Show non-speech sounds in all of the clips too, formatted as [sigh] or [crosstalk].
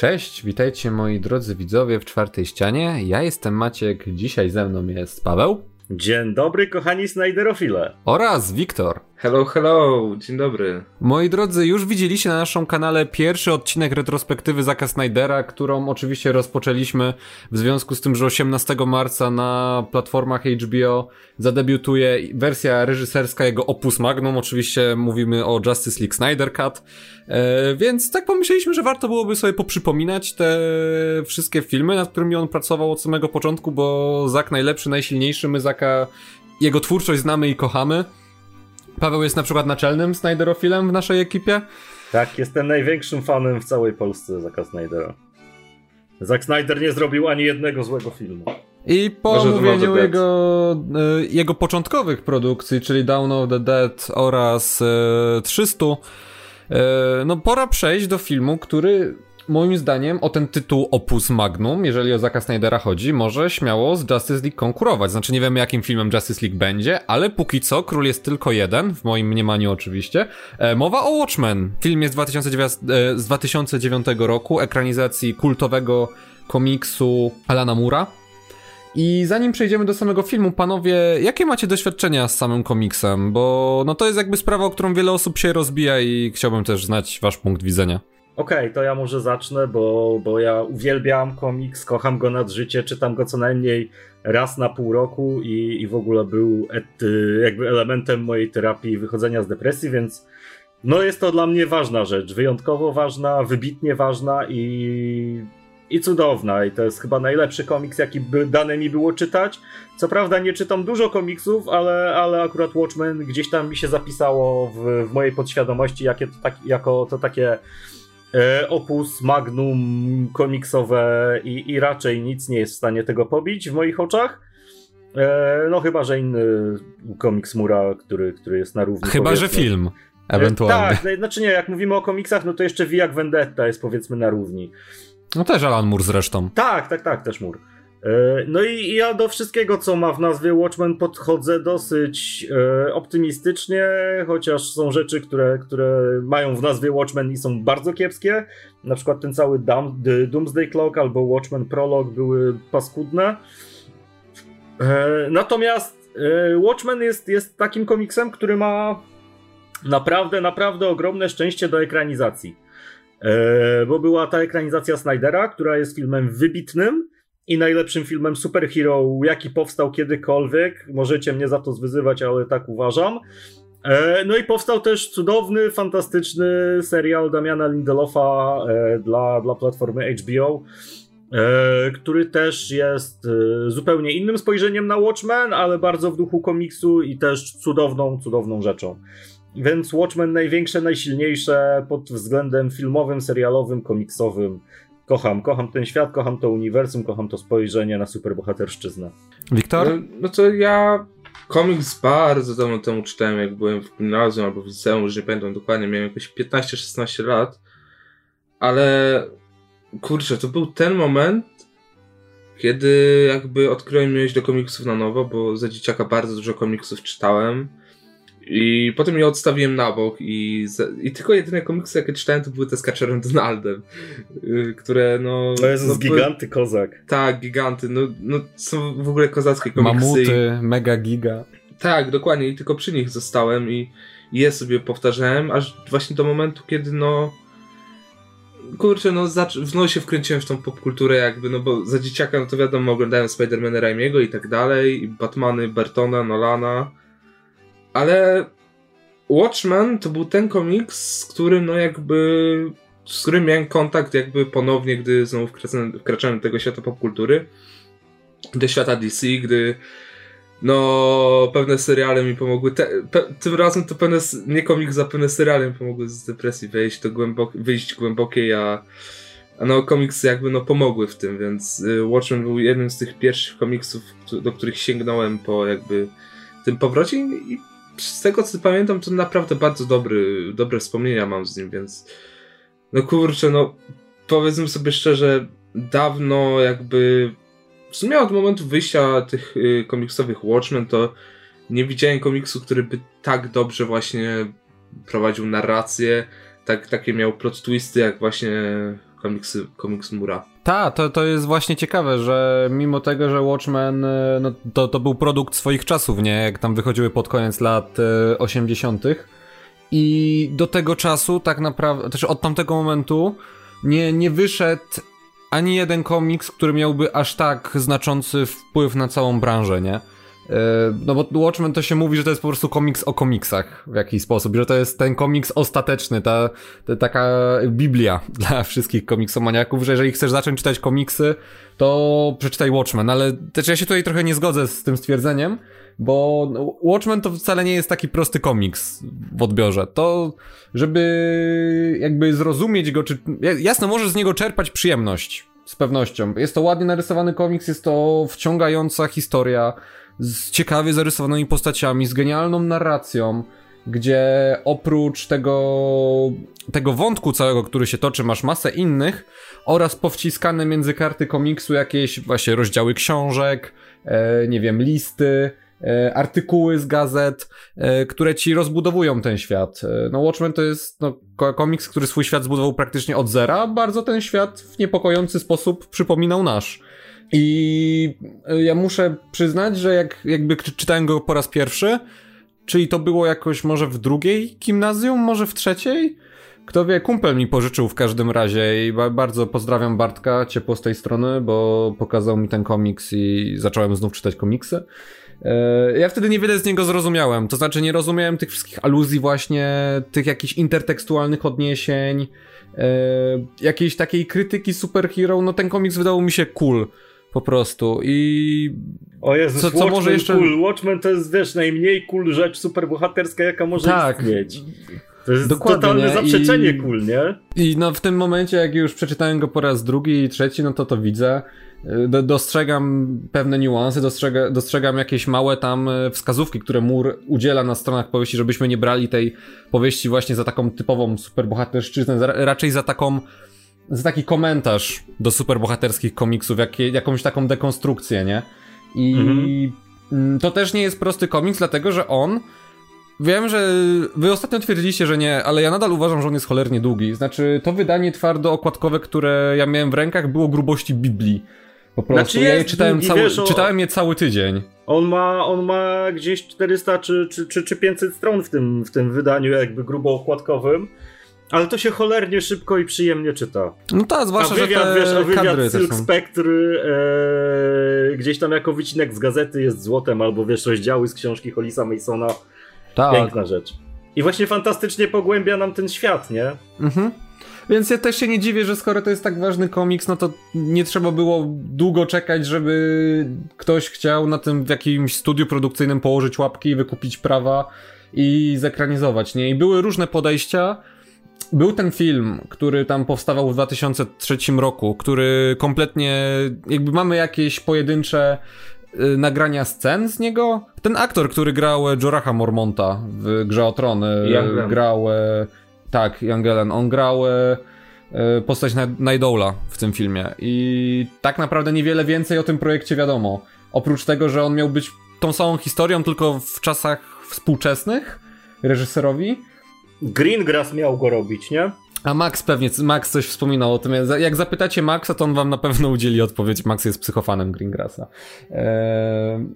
Cześć, witajcie moi drodzy widzowie w czwartej ścianie. Ja jestem Maciek, dzisiaj ze mną jest Paweł. Dzień dobry, kochani Snyderofile. Oraz Wiktor. Hello, hello, dzień dobry. Moi drodzy, już widzieliście na naszym kanale pierwszy odcinek retrospektywy Zaka Snydera, którą oczywiście rozpoczęliśmy w związku z tym, że 18 marca na platformach HBO zadebiutuje wersja reżyserska jego opus magnum. Oczywiście mówimy o Justice League Snyder Cut. E, więc tak pomyśleliśmy, że warto byłoby sobie poprzypominać te wszystkie filmy, nad którymi on pracował od samego początku, bo Zak najlepszy, najsilniejszy, my Zaka, jego twórczość znamy i kochamy. Paweł jest na przykład naczelnym Snyderofilem w naszej ekipie. Tak, jestem największym fanem w całej Polsce Zaka Snydera. Zack Snyder nie zrobił ani jednego złego filmu. I po może omówieniu jego, y, jego początkowych produkcji, czyli Down of the Dead oraz y, 300, y, no pora przejść do filmu, który moim zdaniem o ten tytuł Opus Magnum, jeżeli o Zaka Snydera chodzi, może śmiało z Justice League konkurować. Znaczy nie wiemy jakim filmem Justice League będzie, ale póki co król jest tylko jeden, w moim mniemaniu oczywiście. E, mowa o Watchmen. Film jest 2009, e, z 2009 roku, ekranizacji kultowego komiksu Alana Mura. I zanim przejdziemy do samego filmu, panowie, jakie macie doświadczenia z samym komiksem? Bo no to jest jakby sprawa, o którą wiele osób się rozbija i chciałbym też znać wasz punkt widzenia. Okej, okay, to ja może zacznę, bo, bo ja uwielbiam komiks, kocham go nad życie, czytam go co najmniej raz na pół roku i, i w ogóle był et, jakby elementem mojej terapii wychodzenia z depresji, więc no jest to dla mnie ważna rzecz, wyjątkowo ważna, wybitnie ważna i, i cudowna. I to jest chyba najlepszy komiks, jaki by dane mi było czytać. Co prawda nie czytam dużo komiksów, ale, ale akurat Watchmen gdzieś tam mi się zapisało w, w mojej podświadomości jakie to tak, jako to takie opus, magnum, komiksowe i, i raczej nic nie jest w stanie tego pobić w moich oczach. E, no chyba, że inny komiks Mura, który, który jest na równi. Chyba, że film. E, ewentualnie. Tak, znaczy nie, jak mówimy o komiksach, no to jeszcze Vijak Vendetta jest powiedzmy na równi. No też Alan Moore zresztą. Tak, tak, tak, też Moore. E, no i ja do wszystkiego, co ma w nazwie Watchmen, podchodzę dosyć e, optymistycznie, chociaż są rzeczy, które, które mają w nazwie Watchmen i są bardzo kiepskie. Na przykład ten cały Doomsday Clock albo Watchmen Prolog były paskudne. E, natomiast Watchmen jest, jest takim komiksem, który ma naprawdę, naprawdę ogromne szczęście do ekranizacji. Bo była ta ekranizacja Snydera, która jest filmem wybitnym, i najlepszym filmem superhero, jaki powstał kiedykolwiek. Możecie mnie za to zwyzywać, ale tak uważam. E, no i powstał też cudowny, fantastyczny serial Damiana Lindelofa e, dla, dla platformy HBO, e, który też jest zupełnie innym spojrzeniem na Watchmen, ale bardzo w duchu komiksu i też cudowną, cudowną rzeczą. Więc Watchmen największe, najsilniejsze pod względem filmowym, serialowym, komiksowym kocham, kocham ten świat, kocham to uniwersum, kocham to spojrzenie na superbohaterszczyznę. Wiktor? No, no to ja komiks bardzo dawno temu czytałem, jak byłem w gimnazjum albo w liceum, już nie pamiętam dokładnie, miałem jakieś 15-16 lat, ale kurczę, to był ten moment, kiedy jakby odkryłem miłość do komiksów na nowo, bo za dzieciaka bardzo dużo komiksów czytałem i potem je odstawiłem na bok i, i tylko jedyne komiksy, jakie czytałem, to były te z Kaczerem Donaldem, y, które no... To jest no, giganty kozak. Tak, giganty, no, no są w ogóle kozackie komiksy. Mamuty, i... mega giga. Tak, dokładnie i tylko przy nich zostałem i, i je sobie powtarzałem, aż właśnie do momentu, kiedy no kurczę, no znowu się wkręciłem w tą popkulturę jakby, no bo za dzieciaka, no to wiadomo, oglądałem Spidermana Raimiego i tak dalej, i Batmany Bartona, Nolana, ale Watchmen to był ten komiks, z którym no jakby z którym miałem kontakt jakby ponownie, gdy znowu wkraczałem, wkraczałem do tego świata popkultury, do świata DC, gdy no pewne seriale mi pomogły, te, pe, tym razem to pewne, nie komiks, za pewne seriale mi pomogły z depresji wejść do głębok, wyjść głębokiej, a, a no komiksy jakby no pomogły w tym, więc y, Watchmen był jednym z tych pierwszych komiksów, do których sięgnąłem po jakby tym powrocie i z tego co pamiętam, to naprawdę bardzo dobry, dobre wspomnienia mam z nim, więc no kurczę, no powiedzmy sobie szczerze, dawno jakby w sumie od momentu wyjścia tych y, komiksowych Watchmen to nie widziałem komiksu, który by tak dobrze właśnie prowadził narrację, tak, takie miał plot twisty jak właśnie komiksy, komiks Mura. Tak, to, to jest właśnie ciekawe, że mimo tego, że Watchmen e, no, to, to był produkt swoich czasów, nie? Jak tam wychodziły pod koniec lat 80. E, I do tego czasu tak naprawdę, też od tamtego momentu nie, nie wyszedł ani jeden komiks, który miałby aż tak znaczący wpływ na całą branżę, nie? E, no bo Watchmen to się mówi, że to jest po prostu komiks o komiksach w jakiś sposób, że to jest ten komiks ostateczny, ta, ta taka biblia [laughs] dla wszystkich komiksomaniaków, że jeżeli chcesz zacząć czytać komiksy, to przeczytaj Watchmen, ale też ja się tutaj trochę nie zgodzę z tym stwierdzeniem, bo Watchmen to wcale nie jest taki prosty komiks w odbiorze. To, żeby jakby zrozumieć go, czy jasno, możesz z niego czerpać przyjemność, z pewnością. Jest to ładnie narysowany komiks, jest to wciągająca historia, z ciekawie zarysowanymi postaciami, z genialną narracją, gdzie oprócz tego, tego wątku całego, który się toczy, masz masę innych oraz powciskane między karty komiksu jakieś właśnie rozdziały książek, e, nie wiem, listy, e, artykuły z gazet, e, które ci rozbudowują ten świat. E, no Watchmen to jest no, komiks, który swój świat zbudował praktycznie od zera, bardzo ten świat w niepokojący sposób przypominał nasz. I e, ja muszę przyznać, że jak jakby czytałem go po raz pierwszy, czyli to było jakoś może w drugiej gimnazjum, może w trzeciej? Kto wie, kumpel mi pożyczył w każdym razie i bardzo pozdrawiam Bartka ciepło z tej strony, bo pokazał mi ten komiks i zacząłem znów czytać komiksy. E, ja wtedy niewiele z niego zrozumiałem, to znaczy nie rozumiałem tych wszystkich aluzji właśnie, tych jakichś intertekstualnych odniesień, e, jakiejś takiej krytyki superhero, no ten komiks wydawał mi się cool po prostu i... O Jezus, co, co może jeszcze... cool. Watchmen to jest, wiesz, najmniej cool rzecz superbohaterska, jaka może tak. istnieć. To jest Dokładnie, totalne nie? zaprzeczenie I, cool, nie? I no w tym momencie, jak już przeczytałem go po raz drugi i trzeci, no to to widzę. Do, dostrzegam pewne niuanse, dostrzega, dostrzegam jakieś małe tam e, wskazówki, które Mur udziela na stronach powieści, żebyśmy nie brali tej powieści właśnie za taką typową superbohaterszczyznę, raczej za taką za taki komentarz do superbohaterskich komiksów, jak, jakąś taką dekonstrukcję, nie? I mhm. to też nie jest prosty komiks, dlatego że on. Wiem, że wy ostatnio twierdziliście, że nie, ale ja nadal uważam, że on jest cholernie długi. Znaczy, to wydanie twardo okładkowe, które ja miałem w rękach, było grubości Biblii. Po prostu. Znaczy ja je czytałem, cały, wiesz, czytałem je cały tydzień. On ma, on ma gdzieś 400 czy, czy, czy, czy 500 stron w tym, w tym wydaniu, jakby grubo okładkowym. Ale to się cholernie szybko i przyjemnie czyta. No tak, zwłaszcza, a wywiad, że te wiesz, a wywiad Silk Spectre e, gdzieś tam jako wycinek z gazety jest złotem, albo wiesz, rozdziały z książki Hollisa Masona. Tak. Piękna rzecz. I właśnie fantastycznie pogłębia nam ten świat, nie? Mhm. Więc ja też się nie dziwię, że skoro to jest tak ważny komiks, no to nie trzeba było długo czekać, żeby ktoś chciał na tym w jakimś studiu produkcyjnym położyć łapki i wykupić prawa i zekranizować, nie? I były różne podejścia. Był ten film, który tam powstawał w 2003 roku, który kompletnie, jakby mamy jakieś pojedyncze y, nagrania scen z niego. Ten aktor, który grał Joracha Mormonta w Grze o Tron, y, grał, y, tak, Young on grał postać Nidola w tym filmie i tak naprawdę niewiele więcej o tym projekcie wiadomo. Oprócz tego, że on miał być tą samą historią, tylko w czasach współczesnych reżyserowi Greengrass miał go robić, nie? A Max pewnie, Max coś wspominał o tym. Jak zapytacie Maxa, to on wam na pewno udzieli odpowiedź. Max jest psychofanem Greengrassa. Eee...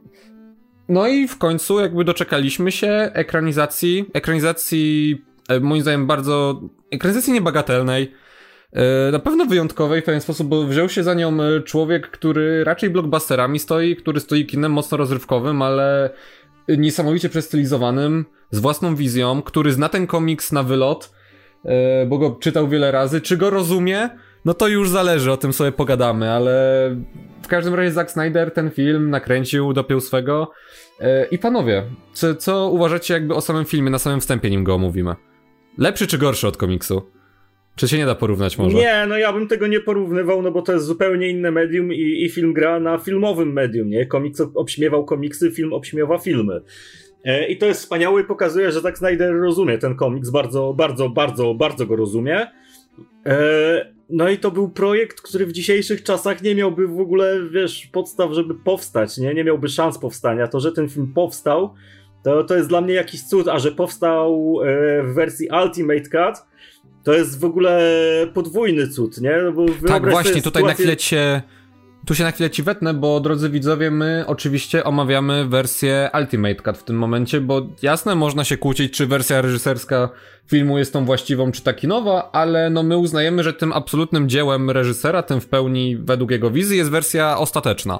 No i w końcu jakby doczekaliśmy się ekranizacji, ekranizacji e, moim zdaniem bardzo, ekranizacji niebagatelnej, e, na pewno wyjątkowej w pewien sposób, bo wziął się za nią e, człowiek, który raczej blockbusterami stoi, który stoi kinem mocno rozrywkowym, ale niesamowicie przestylizowanym, z własną wizją, który zna ten komiks na wylot, e, bo go czytał wiele razy. Czy go rozumie? No to już zależy, o tym sobie pogadamy, ale w każdym razie Zack Snyder ten film nakręcił, dopiął swego. E, I panowie, co, co uważacie jakby o samym filmie, na samym wstępie nim go omówimy? Lepszy czy gorszy od komiksu? Czy się nie da porównać może? Nie, no ja bym tego nie porównywał, no bo to jest zupełnie inne medium i, i film gra na filmowym medium, nie? Komiks obśmiewał komiksy, film obśmiewa filmy. E, I to jest wspaniałe i pokazuje, że tak Snyder rozumie ten komiks, bardzo, bardzo, bardzo, bardzo go rozumie. E, no i to był projekt, który w dzisiejszych czasach nie miałby w ogóle, wiesz, podstaw, żeby powstać, nie? Nie miałby szans powstania. To, że ten film powstał, to, to jest dla mnie jakiś cud, a że powstał e, w wersji Ultimate Cut, to jest w ogóle podwójny cud, nie? No bo tak, właśnie, tutaj sytuację... na chwilę cię tu się na chwilę ci wetnę, bo drodzy widzowie, my oczywiście omawiamy wersję Ultimate Cut w tym momencie, bo jasne, można się kłócić, czy wersja reżyserska filmu jest tą właściwą, czy ta kinowa, ale no my uznajemy, że tym absolutnym dziełem reżysera, tym w pełni według jego wizji jest wersja ostateczna.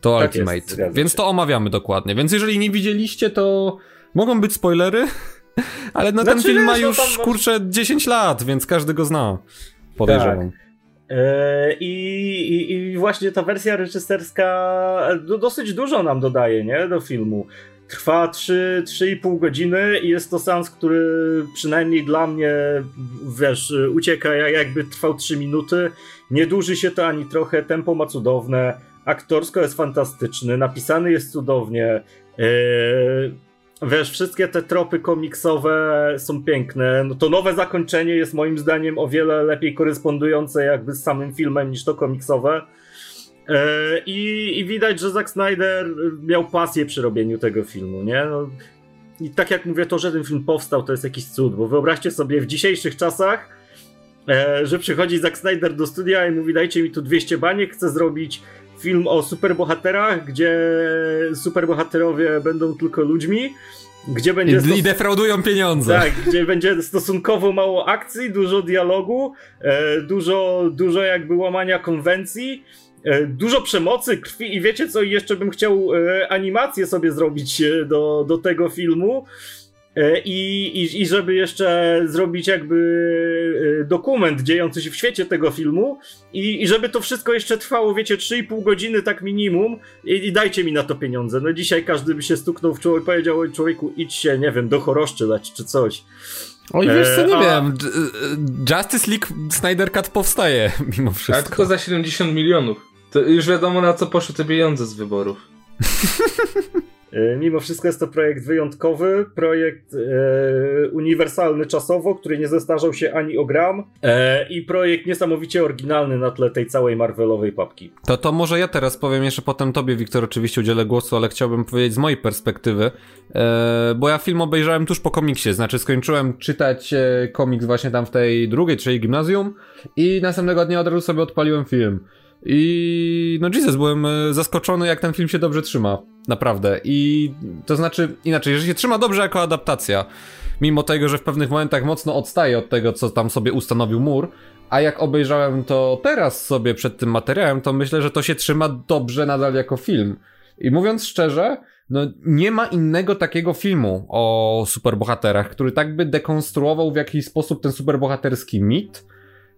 To tak Ultimate. Jest, Więc to omawiamy dokładnie. Więc jeżeli nie widzieliście, to mogą być spoilery, [laughs] ale no znaczy, ten film ma już, tam... kurczę, 10 lat, więc każdy go zna. Podejrzewam. Tak. E, I, i, I, właśnie ta wersja reżyserska no, dosyć dużo nam dodaje nie, do filmu. Trwa 3,5 godziny i jest to sens, który przynajmniej dla mnie, wiesz, ucieka jakby trwał 3 minuty. Nie dłuży się to ani trochę, tempo ma cudowne, aktorsko jest fantastyczny, napisany jest cudownie. Yy, Wiesz, wszystkie te tropy komiksowe są piękne. No to nowe zakończenie jest moim zdaniem o wiele lepiej korespondujące jakby z samym filmem niż to komiksowe. E, I, I, widać, że Zack Snyder miał pasję przy robieniu tego filmu, nie? No, I tak jak mówię, to, że ten film powstał, to jest jakiś cud, bo wyobraźcie sobie w dzisiejszych czasach, e, że przychodzi Zack Snyder do studia i mówi: Dajcie mi tu 200 baniek, chcę zrobić film o superbohaterach, gdzie superbohaterowie będą tylko ludźmi, gdzie będzie... I, I defraudują pieniądze. Tak, gdzie będzie stosunkowo mało akcji, dużo dialogu, e, dużo, dużo jakby łamania konwencji, e, dużo przemocy, krwi i wiecie co, jeszcze bym chciał e, animację sobie zrobić do, do tego filmu, I, i, I żeby jeszcze zrobić jakby e, dokument dziejący się w świecie tego filmu i, i żeby to wszystko jeszcze trwało, wiecie, 3,5 godziny tak minimum i, i, dajcie mi na to pieniądze. No dzisiaj każdy by się stuknął w człowiek, powiedział człowieku idź się, nie wiem, do choroszczy leć czy coś. Oj, wiesz co, nie e, wiem, Justice League Snyder Cut powstaje [laughs] mimo wszystko. Ale tylko za 70 milionów. To już wiadomo na co poszły te pieniądze z wyborów. [laughs] E, mimo wszystko jest to projekt wyjątkowy, projekt e, uniwersalny czasowo, który nie zestarzał się ani o gram e, i projekt niesamowicie oryginalny na tle tej całej Marvelowej papki. To to może ja teraz powiem, jeszcze potem tobie, Wiktor, oczywiście udzielę głosu, ale chciałbym powiedzieć z mojej perspektywy, e, bo ja film obejrzałem tuż po komiksie, znaczy skończyłem czytać e, komiks właśnie tam w tej drugiej, trzeciej gimnazjum i następnego dnia od razu sobie odpaliłem film. I no Jesus, byłem e, zaskoczony, jak ten film się dobrze trzyma. Naprawdę. I to znaczy, inaczej, jeżeli się trzyma dobrze jako adaptacja, mimo tego, że w pewnych momentach mocno odstaje od tego, co tam sobie ustanowił mur, a jak obejrzałem to teraz sobie przed tym materiałem, to myślę, że to się trzyma dobrze nadal jako film. I mówiąc szczerze, no nie ma innego takiego filmu o superbohaterach, który tak by dekonstruował w jakiś sposób ten superbohaterski mit,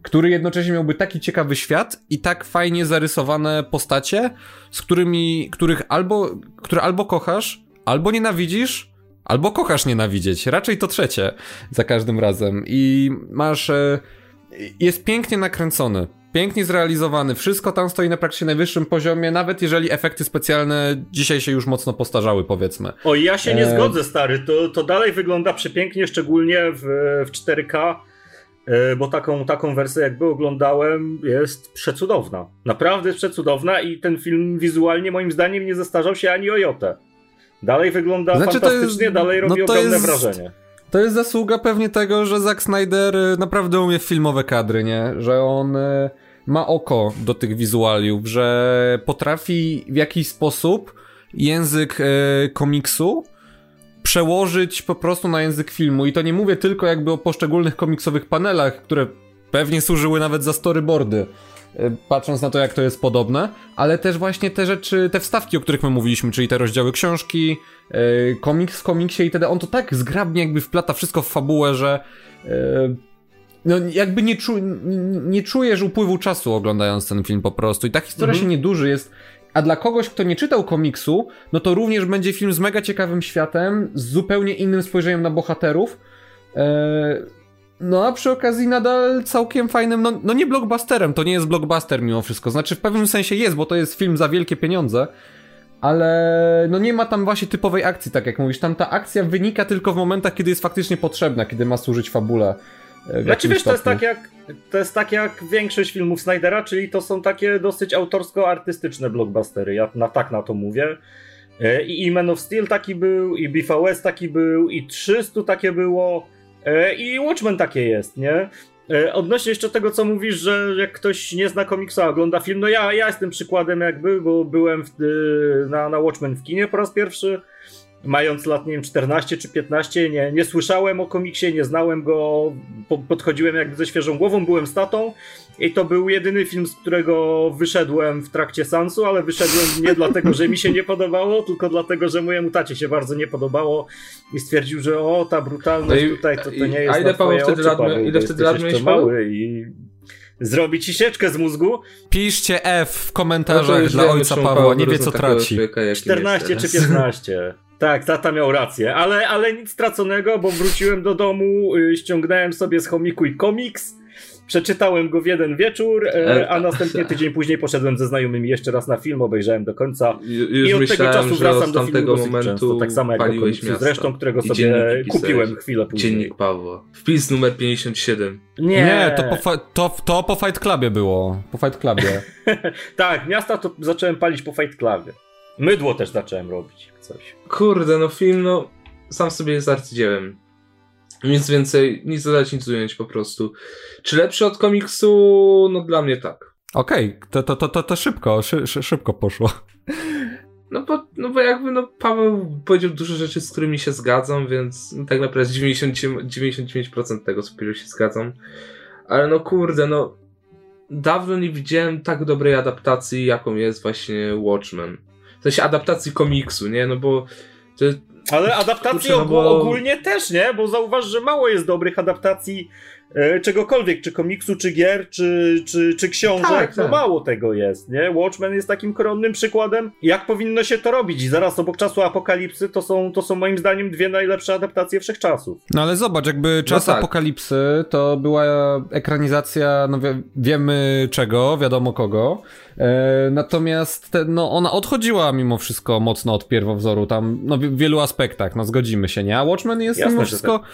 który jednocześnie miałby taki ciekawy świat i tak fajnie zarysowane postacie, z którymi, których albo, które albo kochasz, albo nienawidzisz, albo kochasz nienawidzieć. Raczej to trzecie za każdym razem. I masz. E, jest pięknie nakręcony. Pięknie zrealizowany, wszystko tam stoi na praktycznie najwyższym poziomie, nawet jeżeli efekty specjalne dzisiaj się już mocno postarzały, powiedzmy. O, ja się nie e... zgodzę, stary. To, to dalej wygląda przepięknie, szczególnie w, w 4K E, bo taką, taką wersję jakby oglądałem, jest przecudowna. Naprawdę jest przecudowna i ten film wizualnie moim zdaniem nie zestarzał się ani o jotę. Dalej wygląda znaczy, fantastycznie, jest, dalej robi no ogromne jest, wrażenie. To jest zasługa pewnie tego, że Zack Snyder e, naprawdę umie filmowe kadry, nie? Że on e, ma oko do tych wizualiów, że potrafi w jakiś sposób język komiksu przełożyć po prostu na język filmu. I to nie mówię tylko jakby o poszczególnych komiksowych panelach, które pewnie służyły nawet za storyboardy, e, patrząc na to, jak to jest podobne, ale też właśnie te rzeczy, te wstawki, o których my mówiliśmy, czyli te rozdziały książki, e, komiks w komiksie i wtedy on to tak zgrabnie jakby wplata wszystko w fabułę, że e, no jakby nie, czu, nie czujesz upływu czasu oglądając ten film po prostu i ta historia mhm. się nie duży, jest a dla kogoś, kto nie czytał komiksu, no to również będzie film z mega ciekawym światem, z zupełnie innym spojrzeniem na bohaterów. Eee, no a przy okazji nadal całkiem fajnym, no, no nie blockbusterem, to nie jest blockbuster mimo wszystko. Znaczy w pewnym sensie jest, bo to jest film za wielkie pieniądze, ale no nie ma tam właśnie typowej akcji, tak jak mówisz. Tam ta akcja wynika tylko w momentach, kiedy jest faktycznie potrzebna, kiedy ma służyć fabule. Znaczy wiesz, to jest, tak jak, to jest tak jak większość filmów Snydera, czyli to są takie dosyć autorsko-artystyczne blockbustery, ja na, tak na to mówię. E, I, I Man of Steel taki był, i BVS taki był, i 300 takie było, e, i Watchmen takie jest, nie? E, odnośnie jeszcze tego, co mówisz, że jak ktoś nie zna komiksu, a ogląda film, no ja, ja jestem przykładem jakby, bo byłem w, na, na Watchmen w kinie po raz pierwszy, mając lat, nie wiem, 14 czy 15, nie, nie słyszałem o komiksie, nie znałem go, po, podchodziłem jakby ze świeżą głową, byłem statą i to był jedyny film, z którego wyszedłem w trakcie sansu, ale wyszedłem nie dlatego, że mi się nie podobało, tylko dlatego, że mojemu tacie się bardzo nie podobało i stwierdził, że o, ta brutalność no i, tutaj to, to nie jest A ile Paweł wtedy lat, Paweł, ile wtedy lat miałeś mały i zrobi ci sieczkę z mózgu. Piszcie F w komentarzach no dla ojca Pawła, nie wie co traci. 14 czy 15. Tak, tata miał rację, ale, ale nic straconego, bo wróciłem do domu, y, ściągnąłem sobie z chomiku i komiks, Przeczytałem go w jeden wieczór, e, e, a następnie [laughs] tydzień później poszedłem ze znajomymi jeszcze raz na film, obejrzałem do końca. Już I od tego czasu wracam do filmu momentu często, tak samo jak do komiksu zresztą, którego sobie kupiłem chwilę później. Dziennik Pawła. Wpis numer 57. Nie, Nie to, po, to, to po Fight Clubie było. Po Fight Clubie. [laughs] tak, miasta to zacząłem palić po Fight Clubie. Mydło też zacząłem robić. Coś. Kurde, no film, no sam sobie jest arcydziełem. Nic więcej, nic dodać, nic ująć po prostu. Czy lepszy od komiksu? No dla mnie tak. Okej, okay. to, to, to, to, to szybko, szy, szy, szybko poszło. No bo, no bo jakby no Paweł powiedział dużo rzeczy, z którymi się zgadzam, więc no tak naprawdę 90, 99% tego, co powiedział, się zgadzam. Ale no kurde, no dawno nie widziałem tak dobrej adaptacji, jaką jest właśnie Watchmen. W sensie adaptacji komiksu, nie? No bo to, ale adaptacje no bo... ogólnie też, nie? Bo zauważ, że mało jest dobrych adaptacji czegokolwiek, czy komiksu, czy gier, czy, czy, czy książek. Tak, no tak. mało tego jest, nie? Watchmen jest takim koronnym przykładem, jak powinno się to robić. I zaraz obok czasu apokalipsy to są, to są moim zdaniem dwie najlepsze adaptacje wszechczasów. No ale zobacz, jakby czas no tak. apokalipsy to była ekranizacja, no wie, wiemy czego, wiadomo kogo. E, natomiast te, no, ona odchodziła mimo wszystko mocno od pierwowzoru, tam no, w wielu aspektach, no zgodzimy się, nie? A Watchmen jest Jasne, mimo wszystko, tak.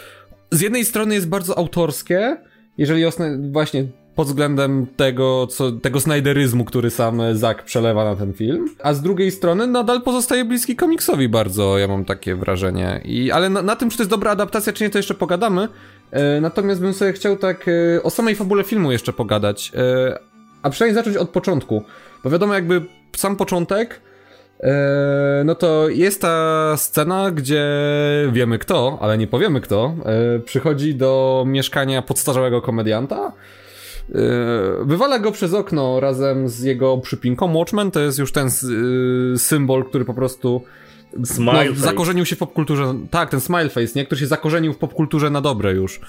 Z jednej strony jest bardzo autorskie, jeżeli osne, właśnie pod względem tego, co, tego snajderyzmu, który sam Zack przelewa na ten film, a z drugiej strony nadal pozostaje bliski komiksowi bardzo, ja mam takie wrażenie. I, ale na, na tym, czy to jest dobra adaptacja, czy nie, to jeszcze pogadamy. E, natomiast bym sobie chciał tak e, o samej fabule filmu jeszcze pogadać. E, a przynajmniej zacząć od początku. Bo wiadomo, jakby sam początek, no to jest ta scena, gdzie wiemy kto, ale nie powiemy kto, e, przychodzi do mieszkania podstarzałego komedianta. E, wywala go przez okno razem z jego przypinką. Watchman to jest już ten symbol, który po prostu no, zakorzenił się w popkulturze. Tak, ten smile face, nie? Który się zakorzenił w popkulturze na dobre już.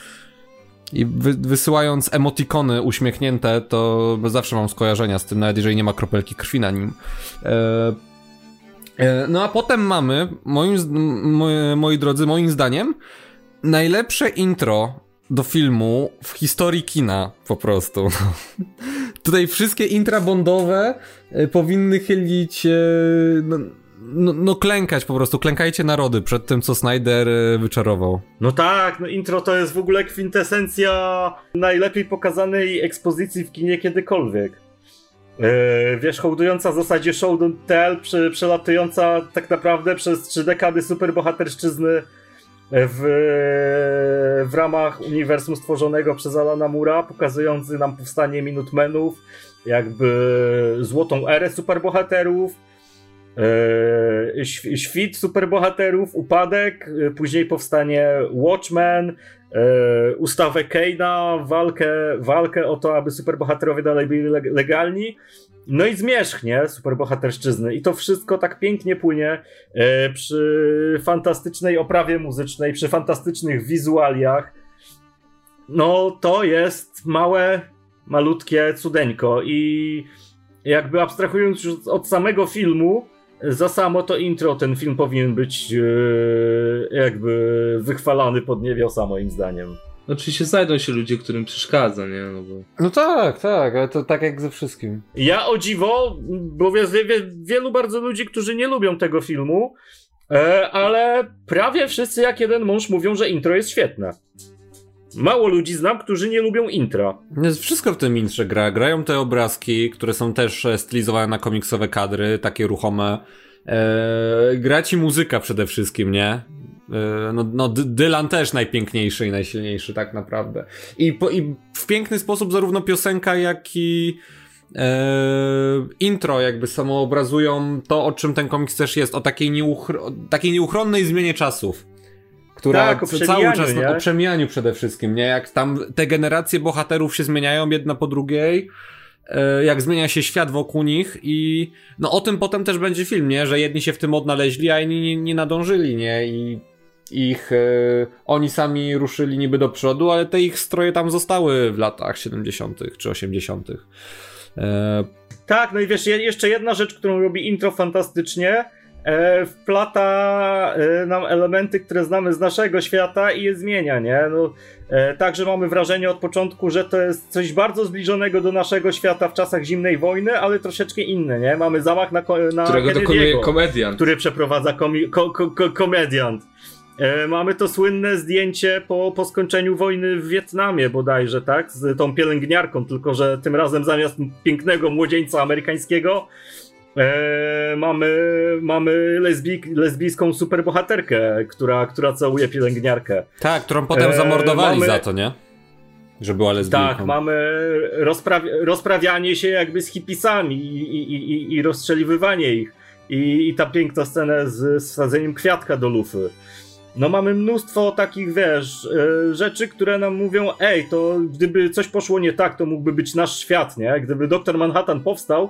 I wy, wysyłając emotikony uśmiechnięte, to zawsze mam skojarzenia z tym, nawet jeżeli nie ma kropelki krwi na nim. E, e, no a potem mamy, moim, moi, moi drodzy, moim zdaniem, najlepsze intro do filmu w historii kina, po prostu. [laughs] Tutaj wszystkie intra bondowe e, powinny chylić. E, no, no, no, klękać po prostu, klękajcie narody przed tym, co Snyder e, wyczarował. No tak, no intro to jest w ogóle kwintesencja najlepiej pokazanej ekspozycji w kinie kiedykolwiek. Yy, wiesz, hołdująca w zasadzie show don't tell, przelatująca tak naprawdę przez trzy dekady superbohaterszczyzny w, w ramach uniwersum stworzonego przez Alana Mura, pokazujący nam powstanie Minutemenów, jakby złotą erę superbohaterów, E, świt superbohaterów, upadek, e, później powstanie Watchmen, ustawę Kane'a, walkę, walkę o to, aby superbohaterowie dalej byli legalni. No i zmierzch, nie? Superbohaterszczyzny. I to wszystko tak pięknie płynie przy fantastycznej oprawie muzycznej, przy fantastycznych wizualiach. No to jest małe, malutkie cudeńko i jakby abstrahując już od samego filmu, za samo to intro ten film powinien być e, jakby wychwalany pod niebiosą moim zdaniem. Oczywiście znajdą się ludzie, którym przeszkadza, nie? No, bo... no tak, tak, ale to tak jak ze wszystkim. Ja o dziwo, bo jest wielu bardzo ludzi, którzy nie lubią tego filmu, e, ale prawie wszyscy jak jeden mąż mówią, że intro jest świetne. Mało ludzi znam, którzy nie lubią intra. Jest wszystko w tym intrze gra. Grają te obrazki, które są też e, stylizowane na komiksowe kadry, takie ruchome. Eee, gra ci muzyka przede wszystkim, nie? E, no, no Dylan też najpiękniejszy i najsilniejszy tak naprawdę. I, po, I w piękny sposób zarówno piosenka, jak i e, intro jakby samo obrazują to, o czym ten komiks też jest, o takiej, nieuchro takiej nieuchronnej zmianie czasów. Która tak, cały czas nie? o przemijaniu przede wszystkim, nie? Jak tam te generacje bohaterów się zmieniają jedna po drugiej, e, jak zmienia się świat wokół nich i no o tym potem też będzie film, nie? Że jedni się w tym odnaleźli, a inni nie, nie nadążyli, nie? I ich, e, oni sami ruszyli niby do przodu, ale te ich stroje tam zostały w latach 70. czy 80. E... Tak, no i wiesz, jeszcze jedna rzecz, którą robi intro fantastycznie, wplata e, nam elementy, które znamy z naszego świata i je zmienia, nie? No, e, także mamy wrażenie od początku, że to jest coś bardzo zbliżonego do naszego świata w czasach zimnej wojny, ale troszeczkę inne, nie? Mamy zamach na, na Którego dokonuje komediant. Który przeprowadza komi ko ko komediant. E, mamy to słynne zdjęcie po, po skończeniu wojny w Wietnamie bodajże, tak? Z tą pielęgniarką, tylko że tym razem zamiast pięknego młodzieńca amerykańskiego e, mamy, mamy lesbijk, lesbijską superbohaterkę, która, która całuje pielęgniarkę. Tak, którą potem e, zamordowali mamy... za to, nie? Że była lesbijką. Tak, mamy rozprawi rozprawianie się jakby z hipisami i, i, i, i rozstrzeliwywanie ich. I, I ta piękna scena z, z sadzeniem kwiatka do lufy. No mamy mnóstwo takich, wiesz, e, rzeczy, które nam mówią, ej, to gdyby coś poszło nie tak, to mógłby być nasz świat, nie? Gdyby Doktor Manhattan powstał,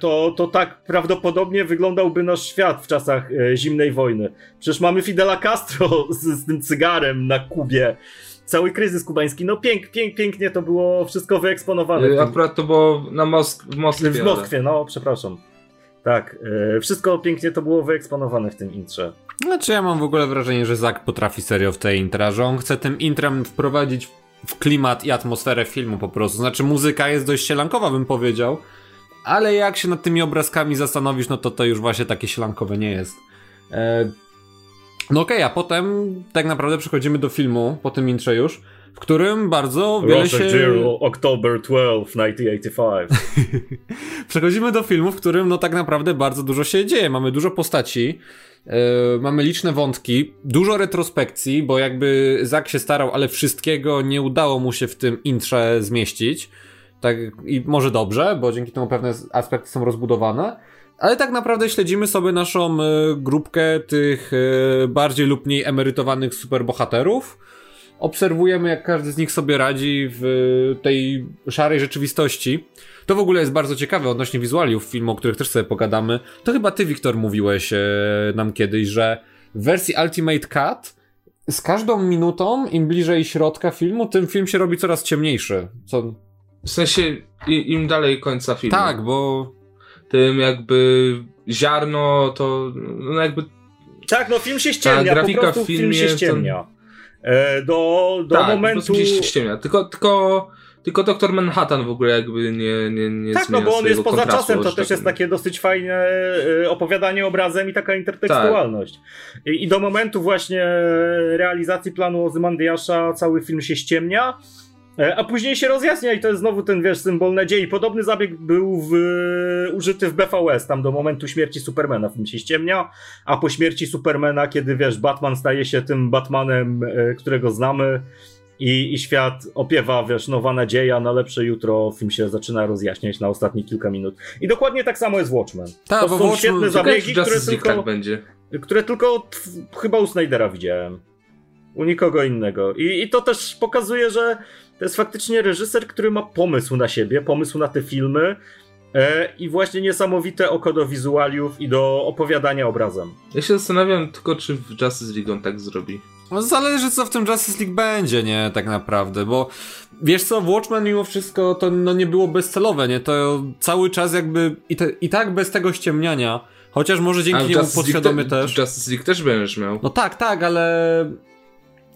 to, to tak prawdopodobnie wyglądał nasz świat w czasach e, zimnej wojny. Przecież mamy Fidela Castro [laughs] z, z tym cygarem na Kubie. Cały kryzys kubański, no pięk, pięk, pięknie to było wszystko wyeksponowane. Akurat to było na Mosk w Moskwie. W Moskwie, no, przepraszam. Tak, wszystko pięknie to było wyeksponowane w tym intrze. Znaczy ja mam w ogóle wrażenie, że Zak potrafi serio w tej intra, że on chce tym intrem wprowadzić w klimat i atmosferę filmu po prostu. Znaczy muzyka jest dość sielankowa bym powiedział, ale jak się nad tymi obrazkami zastanowisz, no to to już właśnie takie sielankowe nie jest. E... No okej, okay, a potem tak naprawdę przechodzimy do filmu, po tym intrze już, w którym bardzo wiele Roger się... Giro, October 12, 1985. [laughs] Przechodzimy do filmu, w którym no tak naprawdę bardzo dużo się dzieje. Mamy dużo postaci, yy, mamy liczne wątki, dużo retrospekcji, bo jakby Zak się starał, ale wszystkiego nie udało mu się w tym intrze zmieścić. Tak, i może dobrze, bo dzięki temu pewne aspekty są rozbudowane. Ale tak naprawdę śledzimy sobie naszą y, grupkę tych y, bardziej lub mniej emerytowanych superbohaterów obserwujemy, jak każdy z nich sobie radzi w tej szarej rzeczywistości. To w ogóle jest bardzo ciekawe odnośnie wizualiów filmu, o których też sobie pogadamy. To chyba ty, Wiktor, mówiłeś e, nam kiedyś, że w wersji Ultimate Cut z każdą minutą, im bliżej środka filmu, tym film się robi coraz ciemniejszy. Co... W sensie im dalej końca filmu. Tak, bo... Tym jakby ziarno to no jakby... Tak, no film się ściemnia, po prostu film się ściemnia. To E, do, do tak, momentu... ściemnia. Tylko, tylko, tylko Doktor Manhattan w ogóle jakby nie, nie, nie Tak, no bo on jest poza czasem, to też jest takie dosyć fajne e, opowiadanie obrazem i taka intertekstualność. Tak. I, I, do momentu właśnie realizacji planu Ozymandiasza cały film się ściemnia, a później się rozjaśnia i to jest znowu ten, wiesz, symbol nadziei. Podobny zabieg był w, użyty w BVS, tam do momentu śmierci Supermana film się ściemnia, a po śmierci Supermana, kiedy, wiesz, Batman staje się tym Batmanem, e, którego znamy i, i świat opiewa, wiesz, nowa nadzieja na lepsze jutro, film się zaczyna rozjaśniać na ostatnie kilka minut. I dokładnie tak samo jest Watchmen. Ta, to są Watchmen, świetne zabiegi, które tylko, tak będzie. które tylko chyba u Snydera widziałem. U nikogo innego. I, I to też pokazuje, że to jest faktycznie reżyser, który ma pomysł na siebie, pomysł na te filmy e, i właśnie niesamowite oko do wizualiów i do opowiadania obrazem. Ja się zastanawiam tylko, czy w Justice League on tak zrobi. No zależy co w tym Justice League będzie, nie? Tak naprawdę, bo wiesz co, Watchmen mimo wszystko to no, nie było bezcelowe, nie? To cały czas jakby i, te, i tak bez tego ściemniania, chociaż może dzięki niemu podświadomie też... Justice League też będziesz miał. No tak, tak, ale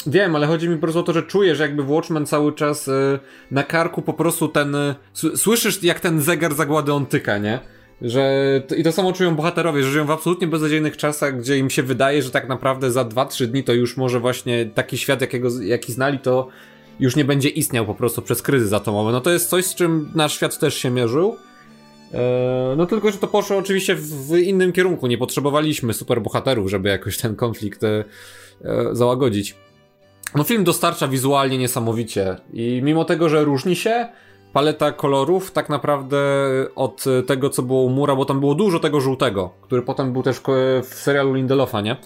Wiem, ale chodzi mi po prostu o to, że czujesz jakby Watchman cały czas y, na karku po prostu ten... Y, słyszysz jak ten zegar zagłady on tyka, nie? Że I to samo czują bohaterowie, że żyją w absolutnie beznadziejnych czasach, gdzie im się wydaje, że tak naprawdę za 2-3 dni to już może właśnie taki świat, jakiego, jaki znali, to już nie będzie istniał po prostu przez kryzys atomowy. No to jest coś, z czym nasz świat też się mierzył. E, no tylko, że to poszło oczywiście w innym kierunku. Nie potrzebowaliśmy superbohaterów, żeby jakoś ten konflikt e, załagodzić. No film dostarcza wizualnie niesamowicie i mimo tego, że różni się, paleta kolorów tak naprawdę od tego, co było u Mura, bo tam było dużo tego żółtego, który potem był też w serialu Lindelofa, nie?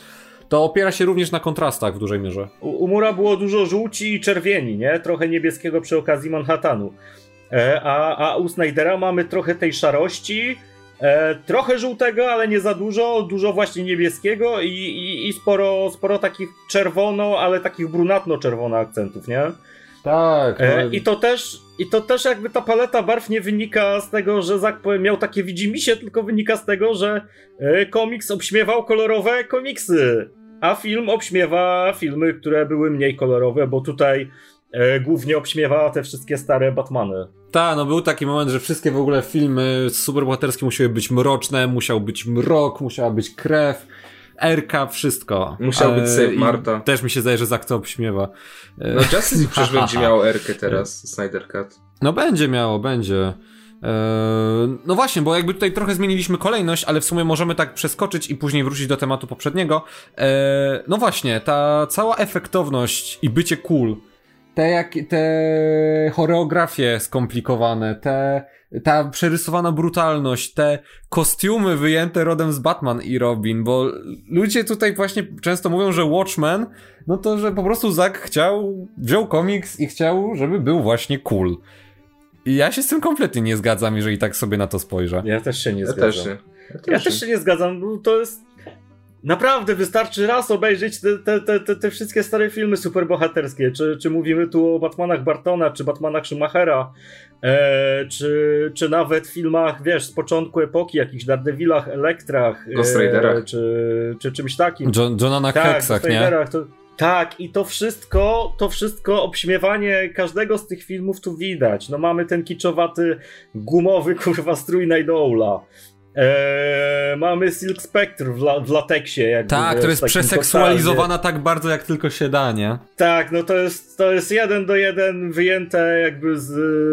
To opiera się również na kontrastach w dużej mierze. U, u Mura było dużo żółci i czerwieni, nie? Trochę niebieskiego przy okazji Manhattanu. E, a, a u Snydera mamy trochę tej szarości, e, trochę żółtego, ale nie za dużo, dużo właśnie niebieskiego i, i, i sporo, sporo takich czerwono, ale takich brunatno-czerwono akcentów, nie? Tak. E, no. I to też, i to też jakby ta paleta barw nie wynika z tego, że Zak miał takie widzimisię, tylko wynika z tego, że e, komiks obśmiewał kolorowe komiksy, a film obśmiewa filmy, które były mniej kolorowe, bo tutaj głównie obśmiewa te wszystkie stare Batmany. Tak, no był taki moment, że wszystkie w ogóle filmy superbohaterskie musiały być mroczne, musiał być mrok, musiała być krew. RK, wszystko. Musiał być Save Marta. Też mi się zdaje, że Zak to obśmiewa. No Justice przecież [laughs] będzie miał RK teraz, Snyder Cut. No będzie miało, będzie. No właśnie, bo jakby tutaj trochę zmieniliśmy kolejność, ale w sumie możemy tak przeskoczyć i później wrócić do tematu poprzedniego. No właśnie, ta cała efektowność i bycie cool, te, jak, te choreografie skomplikowane, te ta przerysowana brutalność, te kostiumy wyjęte rodem z Batman i Robin, bo ludzie tutaj właśnie często mówią, że Watchmen, no to, że po prostu Zack chciał, wziął komiks i chciał, żeby był właśnie cool. I ja się z tym kompletnie nie zgadzam, jeżeli tak sobie na to spojrzę. Ja też się nie ja zgadzam. Też nie. Ja, też, ja też się nie zgadzam, to jest Naprawdę wystarczy raz obejrzeć te, te, te, te, wszystkie stare filmy superbohaterskie. Czy, czy mówimy tu o Batmanach Bartona, czy Batmanach Schumachera, e, czy, czy nawet filmach, wiesz, z początku epoki, jakichś Daredevilach, Elektrach. E, czy, czy czymś takim. John, Johnana tak, Heksach, nie? To, tak, i to wszystko, to wszystko, obśmiewanie każdego z tych filmów tu widać. No mamy ten kiczowaty, gumowy, kurwa, strój Night. Eee, mamy Silk Spectre w, la, w lateksie. Jakby, tak, to jest przeseksualizowana tak bardzo, jak tylko się da, nie? Tak, no to jest, to jest jeden do jeden wyjęte jakby z,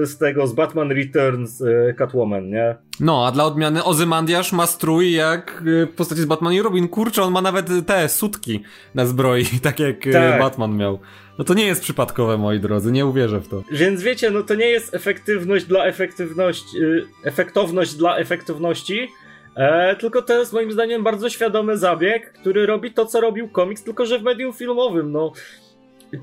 z tego, z Batman Returns e, Catwoman, nie? No, a dla odmiany Ozymandiasz ma strój jak e, w postaci z Batman i Robin. Kurczę, on ma nawet te sutki na zbroi, [laughs] tak jak e, tak. Batman miał. No to nie jest przypadkowe, moi drodzy, nie uwierzę w to. Więc wiecie, no to nie jest efektywność dla efektywności, y, efektowność dla efektywności, e, tylko to jest moim zdaniem bardzo świadomy zabieg, który robi to, co robił komiks, tylko że w medium filmowym, no.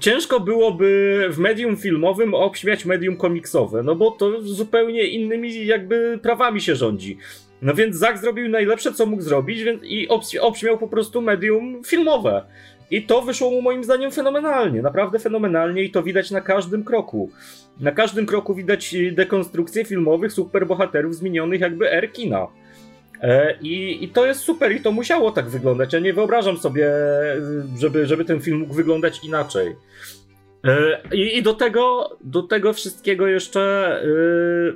Ciężko byłoby w medium filmowym obśmiać medium komiksowe, no bo to zupełnie innymi jakby prawami się rządzi. No więc Zack zrobił najlepsze, co mógł zrobić więc i obśmiał po prostu medium filmowe. I to wyszło mu moim zdaniem fenomenalnie, naprawdę fenomenalnie i to widać na każdym kroku. Na każdym kroku widać dekonstrukcję filmowych superbohaterów zmienionych jakby R kina. E, I, I to jest super i to musiało tak wyglądać. Ja nie wyobrażam sobie, żeby, żeby ten film mógł wyglądać inaczej. E, I, I, do tego, do tego wszystkiego jeszcze e,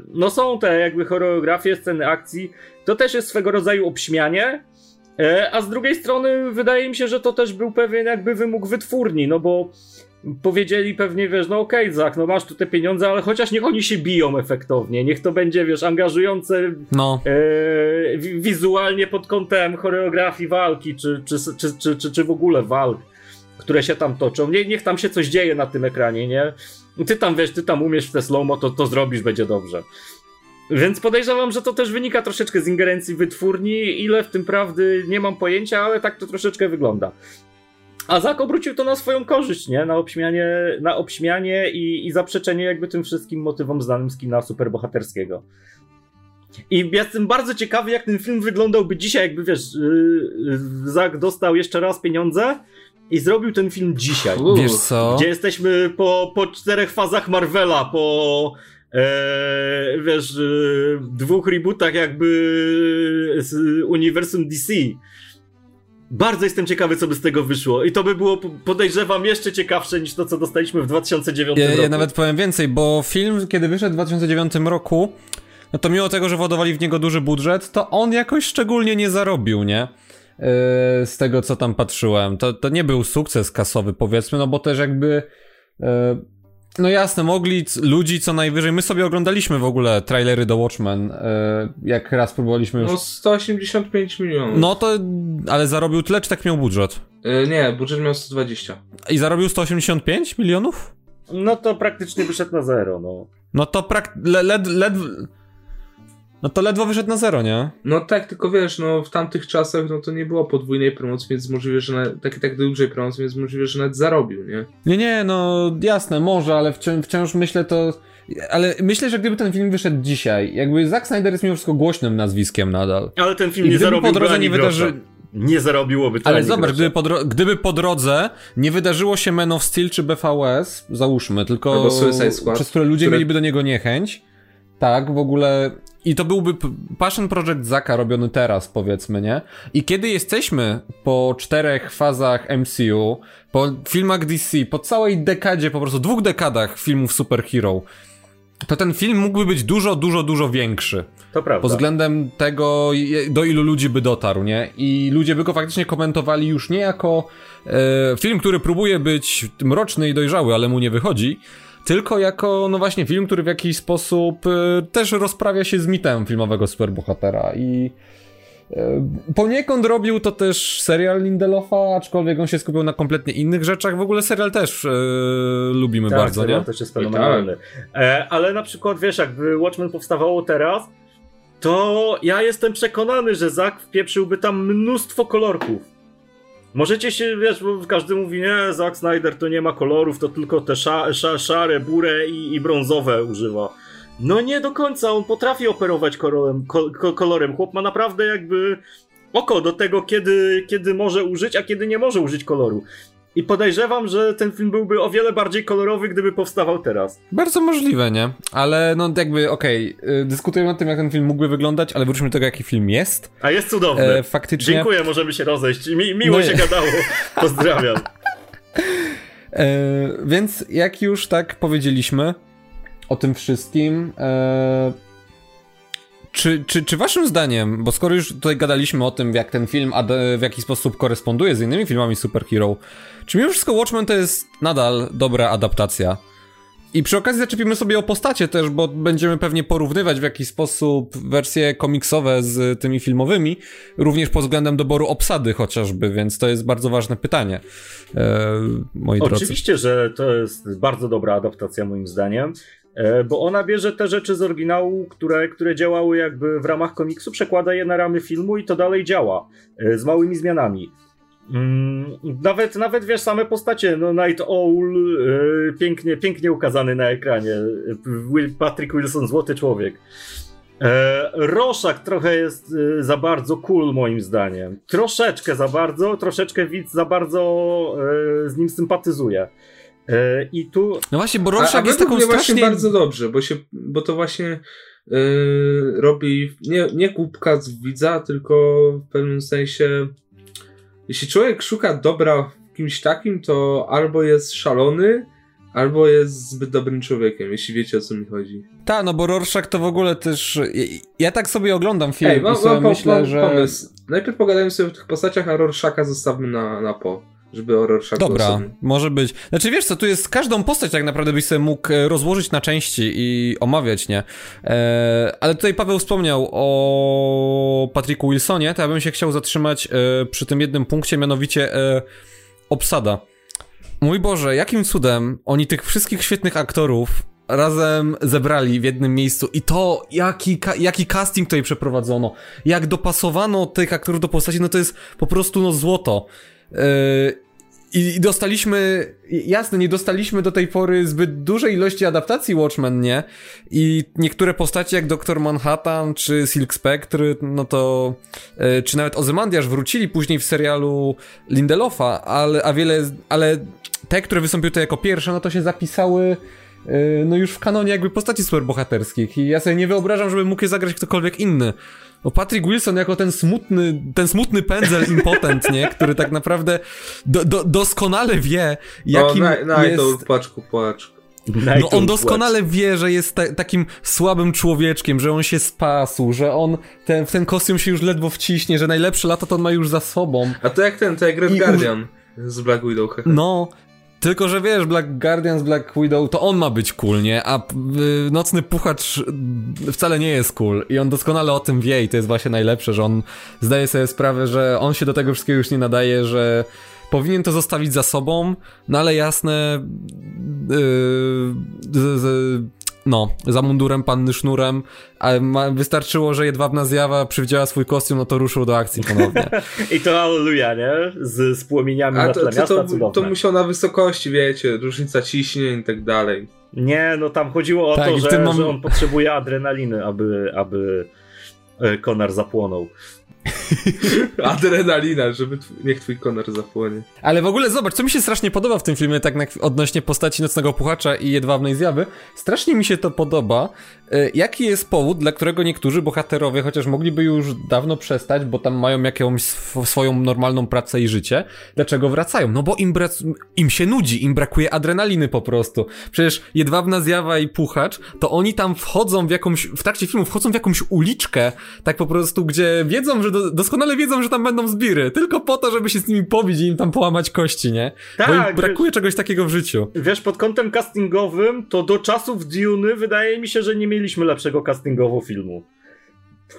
no są te jakby choreografie, sceny akcji. To też jest swego rodzaju obśmianie, a z drugiej strony wydaje mi się, że to też był pewien jakby wymóg wytwórni, no bo powiedzieli pewnie, wiesz, no okej, okay, Zak, no masz tu te pieniądze, ale chociaż niech oni się biją efektownie, niech to będzie, wiesz, angażujące no. e, wizualnie pod kątem choreografii walki, czy, czy, czy, czy, czy, czy w ogóle walk, które się tam toczą. Nie, niech tam się coś dzieje na tym ekranie, nie? Ty tam, wiesz, ty tam umiesz w te slow to, to zrobisz, będzie dobrze. Więc podejrzewam, że to też wynika troszeczkę z ingerencji wytwórni. Ile w tym prawdy nie mam pojęcia, ale tak to troszeczkę wygląda. A Zak obrócił to na swoją korzyść, nie? Na obśmianie, na obśmianie i, i zaprzeczenie jakby tym wszystkim motywom znanym z kina superbohaterskiego. I jestem bardzo ciekawy, jak ten film wyglądałby dzisiaj, jakby wiesz, yy, Zak dostał jeszcze raz pieniądze i zrobił ten film dzisiaj. Wiesz co? Gdzie jesteśmy po, po czterech fazach Marvela, po e, wiesz, e, dwóch rebootach jakby z uniwersum DC. Bardzo jestem ciekawy, co by z tego wyszło. I to by było, podejrzewam, jeszcze ciekawsze niż to, co dostaliśmy w 2009 ja, roku. Ja nawet powiem więcej, bo film, kiedy wyszedł w 2009 roku, no to mimo tego, że władowali w niego duży budżet, to on jakoś szczególnie nie zarobił, nie? Yy, z tego, co tam patrzyłem. To, to nie był sukces kasowy, powiedzmy, no bo też jakby... Yy, No jasne, mogli ludzi co najwyżej. My sobie oglądaliśmy w ogóle trailery do Watchmen, e, jak raz próbowaliśmy już. No 185 milionów. No to, ale zarobił tyle, czy tak miał budżet? E, nie, budżet miał 120. I zarobił 185 milionów? No to praktycznie wyszedł na zero, no. No to prak... Le, led, led, no to ledwo wyszedł na zero, nie? No tak, tylko wiesz, no w tamtych czasach no to nie było podwójnej promocji, więc możliwe, że na, tak, tak dużej promocji, więc możliwe, że nawet zarobił, nie? Nie, nie, no jasne, może, ale wciąż, wciąż myślę to... Ale myślę, że gdyby ten film wyszedł dzisiaj, jakby Zack Snyder jest mimo wszystko głośnym nazwiskiem nadal. Ale ten film I nie zarobił po drodze nie wydarzy... Nie zarobiłoby to Ale zobacz, gdyby po, gdyby po drodze nie wydarzyło się Man of Steel czy BVS, załóżmy, tylko przez które ludzie które... mieliby do niego niechęć, tak, w ogóle i to byłby Passion Project Zaka robiony teraz, powiedzmy, nie? I kiedy jesteśmy po czterech fazach MCU, po filmach DC, po całej dekadzie, po prostu dwóch dekadach filmów superhero, to ten film mógłby być dużo, dużo, dużo większy. To prawda. Pod względem tego, do ilu ludzi by dotarł, nie? I ludzie by go faktycznie komentowali już nie jako e, film, który próbuje być mroczny i dojrzały, ale mu nie wychodzi, tylko jako, no właśnie, film, który w jakiś sposób y, też rozprawia się z mitem filmowego superbohatera i y, Poniekąd robił to też serial Lindelofa, aczkolwiek on się skupił na kompletnie innych rzeczach. W ogóle serial też yy, lubimy tak, bardzo, serial nie? też jest fenomenalny. E, ale na przykład, wiesz, jakby Watchmen powstawało teraz, to ja jestem przekonany, że Zack wpieprzyłby tam mnóstwo kolorków. Możecie się, wiesz, bo każdy mówi, nie, Zack Snyder to nie ma kolorów, to tylko te sza, sza, szare, burę i, i brązowe używa. No nie do końca, on potrafi operować kolorem, kolorem. Chłop ma naprawdę jakby oko do tego, kiedy, kiedy może użyć, a kiedy nie może użyć koloru. I podejrzewam, że ten film byłby o wiele bardziej kolorowy, gdyby powstawał teraz. Bardzo możliwe, nie? Ale no jakby, okej, okay, dyskutujemy o tym, jak ten film mógłby wyglądać, ale wróćmy do tego, jaki film jest. A jest cudowny. E, faktycznie. Dziękuję, możemy się rozejść. Mi, miło no się gadało. Pozdrawiam. [laughs] E, więc jak już tak powiedzieliśmy o tym wszystkim, e, czy, czy, czy waszym zdaniem, bo skoro już tutaj gadaliśmy o tym, jak ten film w jaki sposób koresponduje z innymi filmami superhero, czy mimo wszystko Watchmen to jest nadal dobra adaptacja? I przy okazji zaczepimy sobie o postacie też, bo będziemy pewnie porównywać w jakiś sposób wersje komiksowe z tymi filmowymi, również pod względem doboru obsady chociażby, więc to jest bardzo ważne pytanie, e, moi Oczywiście, drodzy. Oczywiście, że to jest bardzo dobra adaptacja moim zdaniem. E, bo ona bierze te rzeczy z oryginału, które, które działały jakby w ramach komiksu, przekłada je na ramy filmu i to dalej działa e, z małymi zmianami. Mm, nawet, nawet wiesz, same postacie, no Night Owl, e, pięknie, pięknie ukazany na ekranie, Will, Patrick Wilson, złoty człowiek. Roszak trochę jest za bardzo cool moim zdaniem. Troszeczkę za bardzo, troszeczkę widz za bardzo z nim sympatyzuje. E, I tu. No właśnie, bo Rorschach jest taką strasznie... właśnie bardzo dobrze, bo, się, bo to właśnie yy, robi nie, nie kubka z widza, tylko w pewnym sensie jeśli człowiek szuka dobra w kimś takim, to albo jest szalony, albo jest zbyt dobrym człowiekiem, jeśli wiecie o co mi chodzi. Tak, no bo Rorschach to w ogóle też... Ja tak sobie oglądam film Ej, mam, i sobie mam, myślę, mam że... Pomysł. Najpierw pogadajmy sobie o tych postaciach, a Rorschacha zostawmy na, na po żeby o Dobra, sobie... może być. Znaczy wiesz co, tu jest każdą postać tak naprawdę byś sobie mógł e, rozłożyć na części i omawiać, nie? E, ale tutaj Paweł wspomniał o Patricku Wilsonie, to ja bym się chciał zatrzymać e, przy tym jednym punkcie, mianowicie e, obsada. Mój Boże, jakim cudem oni tych wszystkich świetnych aktorów razem zebrali w jednym miejscu i to, jaki, jaki casting tutaj przeprowadzono, jak dopasowano tych aktorów do postaci, no to jest po prostu no złoto. Yy, i, dostaliśmy, jasne, nie dostaliśmy do tej pory zbyt dużej ilości adaptacji Watchmen, nie? I niektóre postacie jak Doktor Manhattan czy Silk Spectre, no to, e, czy nawet Ozymandiasz wrócili później w serialu Lindelofa, ale, a wiele, ale te, które wystąpiły to jako pierwsze, no to się zapisały e, no już w kanonie jakby postaci superbohaterskich i ja sobie nie wyobrażam, żeby mógł je zagrać ktokolwiek inny. Bo Patrick Wilson jako ten smutny, ten smutny pędzel [laughs] impotent, nie? Który tak naprawdę do, do, doskonale wie, jakim no, na, na jest... to płaczku, płaczku. No on doskonale wie, że jest ta, takim słabym człowieczkiem, że on się spasł, że on ten, w ten kostium się już ledwo wciśnie, że najlepsze lata to on ma już za sobą. A to jak ten, to jak Red I Guardian z Black Widow. No, Tylko, że wiesz, Black Guardians, Black Widow, to on ma być cool, nie? A y, Nocny Puchacz wcale nie jest cool. I on doskonale o tym wie i to jest właśnie najlepsze, że on zdaje sobie sprawę, że on się do tego wszystkiego już nie nadaje, że powinien to zostawić za sobą, no ale jasne, yy, z, z, no, za mundurem panny sznurem, a ma, wystarczyło, że jedwabna zjawa przywdziała swój kostium, no to ruszył do akcji ponownie. [laughs] I to alleluja, nie? Z, z płomieniami a na tle to, miasta, to, to musiał na wysokości, wiecie, różnica ciśnień i tak dalej. Nie, no tam chodziło o tak, to, że, że on potrzebuje adrenaliny, aby, aby Konar zapłonął. [laughs] Adrenalina, żeby tw niech twój konar zapłonie. Ale w ogóle zobacz, co mi się strasznie podoba w tym filmie, tak na, odnośnie postaci Nocnego Puchacza i Jedwabnej Zjawy. Strasznie mi się to podoba. E, jaki jest powód, dla którego niektórzy bohaterowie, chociaż mogliby już dawno przestać, bo tam mają jakąś sw swoją normalną pracę i życie, dlaczego wracają? No bo im, im się nudzi, im brakuje adrenaliny po prostu. Przecież Jedwabna Zjawa i Puchacz, to oni tam wchodzą w jakąś, w trakcie filmu wchodzą w jakąś uliczkę, tak po prostu, gdzie wiedzą, że do, doskonale wiedzą, że tam będą zbiry, tylko po to, żeby się z nimi pobić i im tam połamać kości, nie? Tak, Bo im tak, brakuje wiesz, czegoś takiego w życiu. Wiesz, pod kątem castingowym, to do czasów Dune wydaje mi się, że nie mieliśmy lepszego castingowo filmu.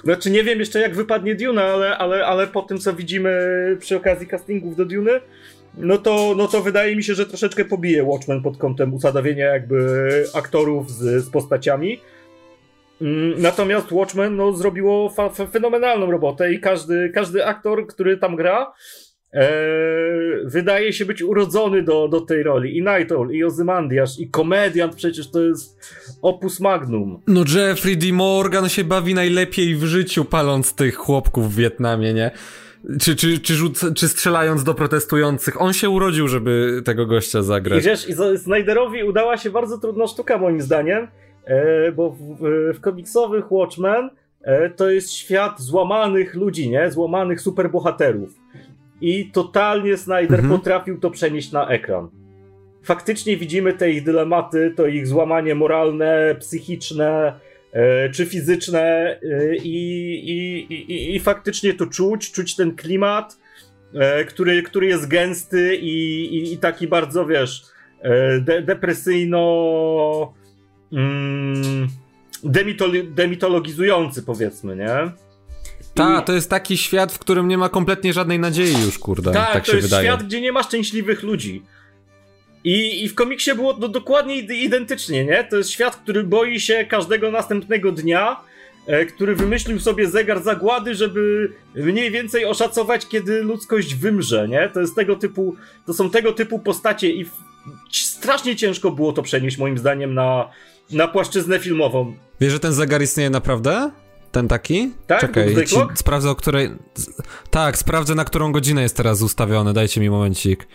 Znaczy nie wiem jeszcze jak wypadnie Dune, ale, ale, ale po tym co widzimy przy okazji castingów do Dune, no to, no to wydaje mi się, że troszeczkę pobije Watchmen pod kątem usadawienia jakby aktorów z, z postaciami. Mm, natomiast Watchmen no, zrobiło fenomenalną robotę i każdy, każdy aktor, który tam gra, e, wydaje się być urodzony do, do tej roli. I Night Owl, i Ozymandiasz, i komediant przecież to jest opus magnum. No Jeffrey D. Morgan się bawi najlepiej w życiu paląc tych chłopków w Wietnamie, nie? Czy, czy, czy, rzuc- czy strzelając do protestujących. On się urodził, żeby tego gościa zagrać. I wiesz, i Snyderowi udała się bardzo trudna sztuka moim zdaniem, bo w, w komiksowych Watchmen e, to jest świat złamanych ludzi, nie? Złamanych superbohaterów. I totalnie Snyder mhm. potrafił to przenieść na ekran. Faktycznie widzimy te ich dylematy, to ich złamanie moralne, psychiczne e, czy fizyczne i, i, i, i faktycznie to czuć, czuć ten klimat, który, który jest gęsty i, i, taki bardzo, wiesz, de, depresyjno mm, demitologizujący, powiedzmy, nie? Tak, to jest taki świat, w którym nie ma kompletnie żadnej nadziei już, kurde. Ta, tak, to się jest wydaje. świat, gdzie nie ma szczęśliwych ludzi. I, I w komiksie było to dokładnie identycznie, nie? To jest świat, który boi się każdego następnego dnia, e, który wymyślił sobie zegar zagłady, żeby mniej więcej oszacować, kiedy ludzkość wymrze, nie? To jest tego typu, to są tego typu postacie i w, strasznie ciężko było to przenieść moim zdaniem na, na płaszczyznę filmową. Wiesz, że ten zegar istnieje naprawdę? Ten taki? Tak, Czekaj, ci, sprawdzę o której... Tak, sprawdzę na którą godzinę jest teraz ustawiony, dajcie mi momencik.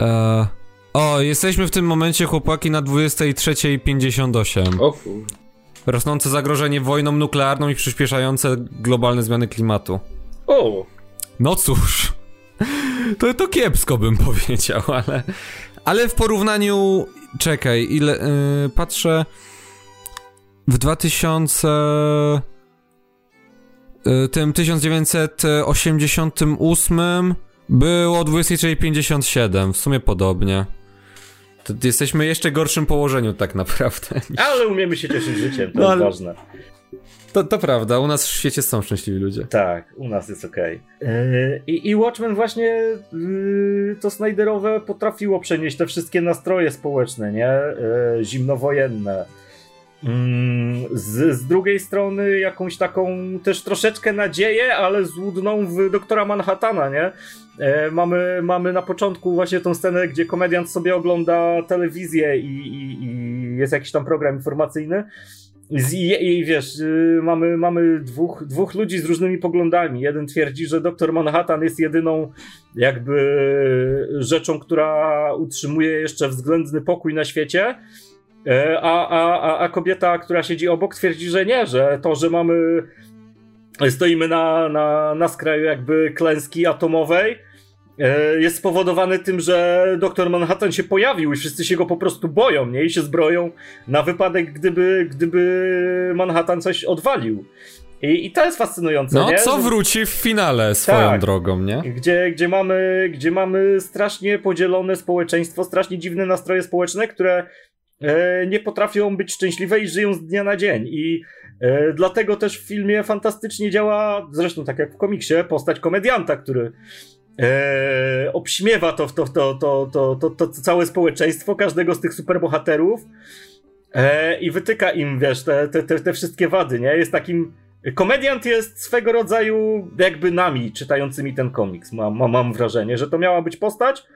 E... O, jesteśmy w tym momencie, chłopaki, na 23.58. O kur... Rosnące zagrożenie wojną nuklearną i przyspieszające globalne zmiany klimatu. O! No cóż... [laughs] To, to kiepsko bym [laughs] powiedział, ale... Ale w porównaniu Czekaj, ile. Yy, patrzę. W 2000. Yy, tym 1988 było 23,57. W sumie podobnie. To jesteśmy jeszcze gorszym położeniu, tak naprawdę. [laughs] Ale umiemy się cieszyć życiem, to no, jest ale... ważne. To, to prawda, u nas w świecie są szczęśliwi ludzie. Tak, u nas jest okej. Okay. Yy, I, I Watchmen właśnie yy, to Snyderowe potrafiło przenieść te wszystkie nastroje społeczne, nie? Yy, zimnowojenne. Mm, z, z drugiej strony jakąś taką też troszeczkę nadzieję, ale złudną w doktora Manhattana, nie? E, mamy, mamy na początku właśnie tą scenę, gdzie komediant sobie ogląda telewizję i, i, i jest jakiś tam program informacyjny i, I, wiesz, y, mamy, mamy dwóch, dwóch ludzi z różnymi poglądami. Jeden twierdzi, że doktor Manhattan jest jedyną jakby rzeczą, która utrzymuje jeszcze względny pokój na świecie. E, a, a, a kobieta, która siedzi obok, twierdzi, że nie, że to, że mamy. Stoimy na, na, na skraju jakby klęski atomowej, jest spowodowany tym, że doktor Manhattan się pojawił i wszyscy się go po prostu boją, nie? I się zbroją na wypadek, gdyby, gdyby Manhattan coś odwalił. I, I to jest fascynujące, no, nie? co wróci w finale swoją tak, drogą, nie? Gdzie, gdzie, mamy, gdzie mamy strasznie podzielone społeczeństwo, strasznie dziwne nastroje społeczne, które e, nie potrafią być szczęśliwe i żyją z dnia na dzień. I e, dlatego też w filmie fantastycznie działa, zresztą tak jak w komiksie, postać komedianta, który e, obśmiewa to, to, to, to, to, to, to całe społeczeństwo, każdego z tych superbohaterów e, i wytyka im, wiesz, te, te, te, te wszystkie wady, nie? Jest takim Komediant jest swego rodzaju jakby nami czytającymi ten komiks. Mam, mam wrażenie, że to miała być postać,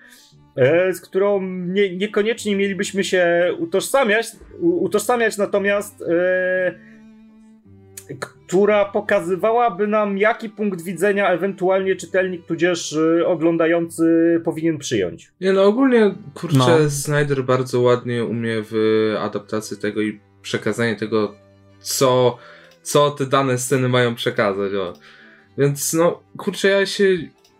e, z którą nie, niekoniecznie mielibyśmy się utożsamiać, utożsamiać natomiast e, która pokazywałaby nam, jaki punkt widzenia ewentualnie czytelnik tudzież e, oglądający powinien przyjąć. Nie no, ogólnie kurczę, no. Snyder bardzo ładnie umie w adaptacji tego i przekazanie tego, co co te dane sceny mają przekazać. O. Więc no, kurczę, ja się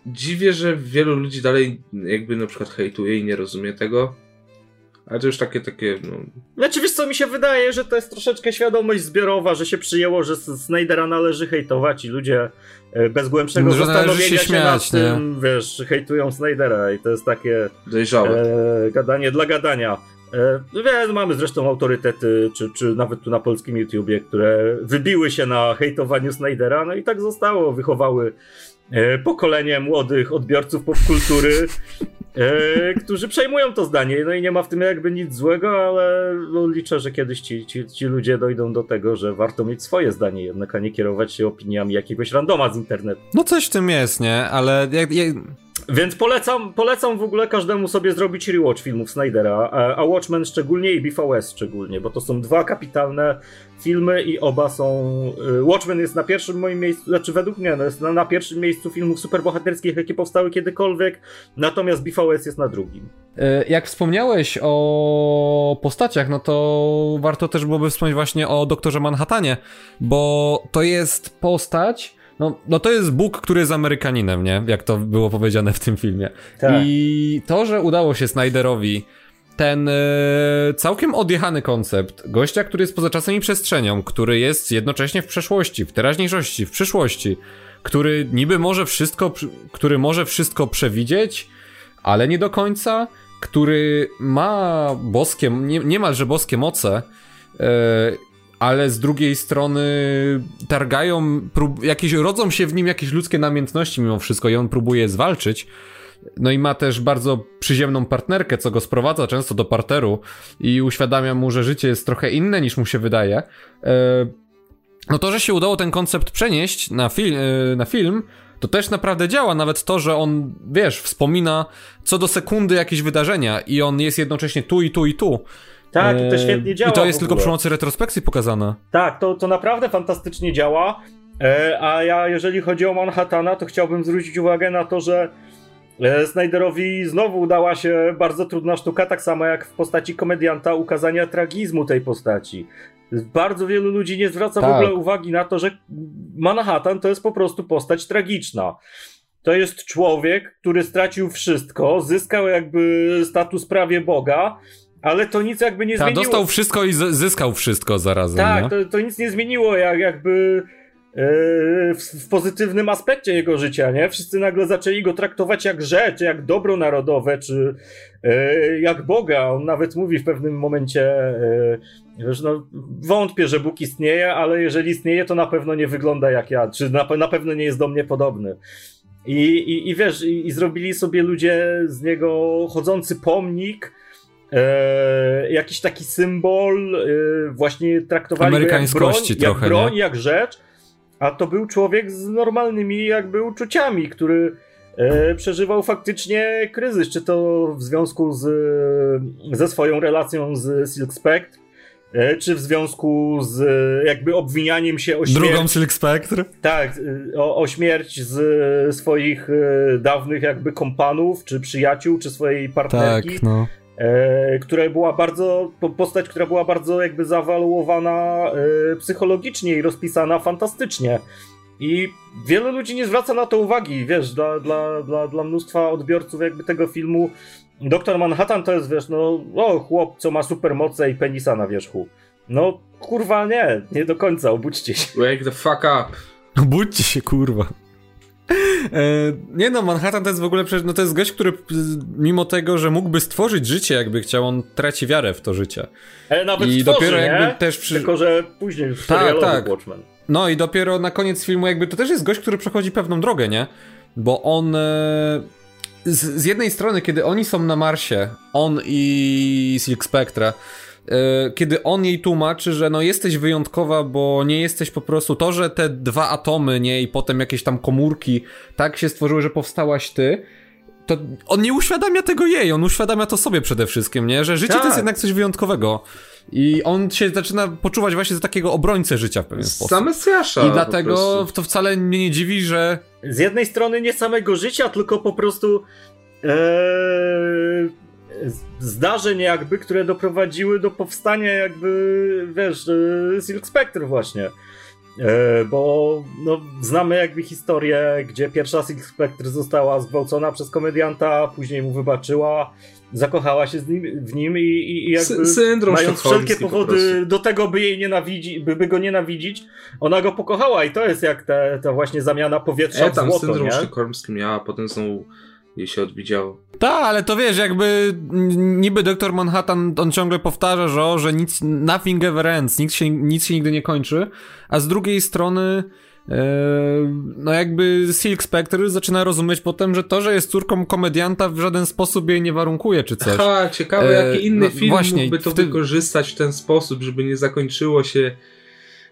dziwię, że wielu ludzi dalej jakby na przykład hejtuje i nie rozumie tego. Ale to już takie, takie, no... Znaczy, wiesz co, mi się wydaje, że to jest troszeczkę świadomość zbiorowa, że się przyjęło, że Snydera należy hejtować i ludzie e, bez głębszego no, zastanowienia się, śmiać, nad tym, nie? wiesz, hejtują Snydera i to jest takie... Dojrzałe. E, gadanie dla gadania. E, no wiem, mamy zresztą autorytety, czy, czy nawet tu na polskim YouTubie, które wybiły się na hejtowaniu Snydera, no i tak zostało, wychowały e, pokolenie młodych odbiorców popkultury, e, którzy przejmują to zdanie. No i nie ma w tym jakby nic złego, ale no, liczę, że kiedyś ci, ci, ci ludzie dojdą do tego, że warto mieć swoje zdanie jednak, a nie kierować się opiniami jakiegoś randoma z internetu. No coś w tym jest, nie? Ale jak, jak więc polecam, polecam w ogóle każdemu sobie zrobić rewatch filmów Snydera, a Watchmen szczególnie i BVS szczególnie, bo to są dwa kapitalne filmy i oba są... Y, Watchmen jest na pierwszym moim miejscu, znaczy według mnie no jest na, na pierwszym miejscu filmów superbohaterskich, jakie powstały kiedykolwiek, natomiast BVS jest na drugim. Y, jak wspomniałeś o postaciach, no to warto też byłoby wspomnieć właśnie o doktorze Manhattanie, bo to jest postać, no, no to jest Bóg, który jest Amerykaninem, nie? Jak to było powiedziane w tym filmie. Tak. I to, że udało się Snyderowi ten e, całkiem odjechany koncept gościa, który jest poza czasem i przestrzenią, który jest jednocześnie w przeszłości, w teraźniejszości, w przyszłości, który niby może wszystko, który może wszystko przewidzieć, ale nie do końca, który ma boskie, nie, niemalże boskie moce, e, ale z drugiej strony targają, jakieś, rodzą się w nim jakieś ludzkie namiętności mimo wszystko i on próbuje zwalczyć. No i ma też bardzo przyziemną partnerkę, co go sprowadza często do parteru i uświadamia mu, że życie jest trochę inne niż mu się wydaje. E, no to, że się udało ten koncept przenieść na, fil e, na film, to też naprawdę działa. Nawet to, że on, wiesz, wspomina co do sekundy jakieś wydarzenia i on jest jednocześnie tu i tu i tu. Tak, i to świetnie działa. I to jest tylko przy pomocy retrospekcji pokazane. Tak, to, to naprawdę fantastycznie działa. E, a ja, jeżeli chodzi o Manhattana, to chciałbym zwrócić uwagę na to, że e, Snyderowi znowu udała się bardzo trudna sztuka, tak samo jak w postaci komedianta, ukazania tragizmu tej postaci. Bardzo wielu ludzi nie zwraca tak. w ogóle uwagi na to, że Manhattan to jest po prostu postać tragiczna. To jest człowiek, który stracił wszystko, zyskał jakby status prawie Boga, ale to nic jakby nie Ta, zmieniło. dostał wszystko i zyskał wszystko zarazem. Tak, to, to, nic nie zmieniło, jak, jakby e, w, w, pozytywnym aspekcie jego życia, nie? Wszyscy nagle zaczęli go traktować jak rzecz, jak dobro narodowe, czy e, jak Boga. On nawet mówi w pewnym momencie, e, że no, wątpię, że Bóg istnieje, ale jeżeli istnieje, to na pewno nie wygląda jak ja, czy na, na pewno nie jest do mnie podobny. I, i, i wiesz, i, i zrobili sobie ludzie z niego chodzący pomnik, e, jakiś taki symbol, e, właśnie traktowali go jak broń, trochę, jak, broń jak rzecz, a to był człowiek z normalnymi jakby uczuciami, który e, przeżywał faktycznie kryzys, czy to w związku z, ze swoją relacją z Silk Spectre, e, czy w związku z jakby obwinianiem się o śmierć. Drugą Silk Spectre? Tak, o, o śmierć z swoich e, dawnych jakby kompanów, czy przyjaciół, czy swojej partnerki. Tak, no e, która była bardzo, postać, która była bardzo jakby zawaluowana e, psychologicznie i rozpisana fantastycznie. I wielu ludzi nie zwraca na to uwagi, wiesz, dla, dla, dla, dla mnóstwa odbiorców jakby tego filmu Doktor Manhattan to jest, wiesz, no, o, chłop, co ma supermoce i penisa na wierzchu. No, kurwa nie, nie do końca, obudźcie się. Wake the fuck up. Obudźcie się, kurwa. E, nie no, Manhattan to jest w ogóle, no to jest gość, który mimo tego, że mógłby stworzyć życie, jakby chciał, on traci wiarę w to życie. Ale nawet I stworzy, dopiero jakby nie? też przy... Tylko, że później w tak, tak. Watchmen. No i dopiero na koniec filmu jakby to też jest gość, który przechodzi pewną drogę, nie? Bo on... E, z, z jednej strony, kiedy oni są na Marsie, on i Silk Spectre, kiedy on jej tłumaczy, że no jesteś wyjątkowa, bo nie jesteś po prostu to, że te dwa atomy, nie, i potem jakieś tam komórki tak się stworzyły, że powstałaś ty, to on nie uświadamia tego jej, on uświadamia to sobie przede wszystkim, nie, że życie tak. to jest tak. jednak coś wyjątkowego. I on się zaczyna poczuwać właśnie za takiego obrońcę życia w pewien sposób. Za Mesjasza. I dlatego to wcale mnie nie dziwi, że... Z jednej strony nie samego życia, tylko po prostu... Ee zdarzeń jakby, które doprowadziły do powstania jakby, wiesz, e, Silk Spectre właśnie. E, bo no, znamy jakby historię, gdzie pierwsza Silk Spectre została zgwałcona przez komedianta, później mu wybaczyła, zakochała się nim, w nim i, i, i jakby Syndrom mając wszelkie powody do tego, by jej nienawidzić, by, by go nienawidzić, ona go pokochała i to jest jak ta, ta właśnie zamiana powietrza e, tam w złoto, syndrom sztokholmski miała, potem znowu jej się odwidziało. Tak, ale to wiesz, jakby niby doktor Manhattan, on ciągle powtarza, że, o, że nic, nothing ever ends, nic się, nic się nigdy nie kończy, a z drugiej strony e, no jakby Silk Spectre zaczyna rozumieć potem, że to, że jest córką komedianta w żaden sposób jej nie warunkuje, czy coś. Ha, ciekawe, e, jaki inny no, film właśnie, mógłby to tym... wykorzystać w ten sposób, żeby nie zakończyło się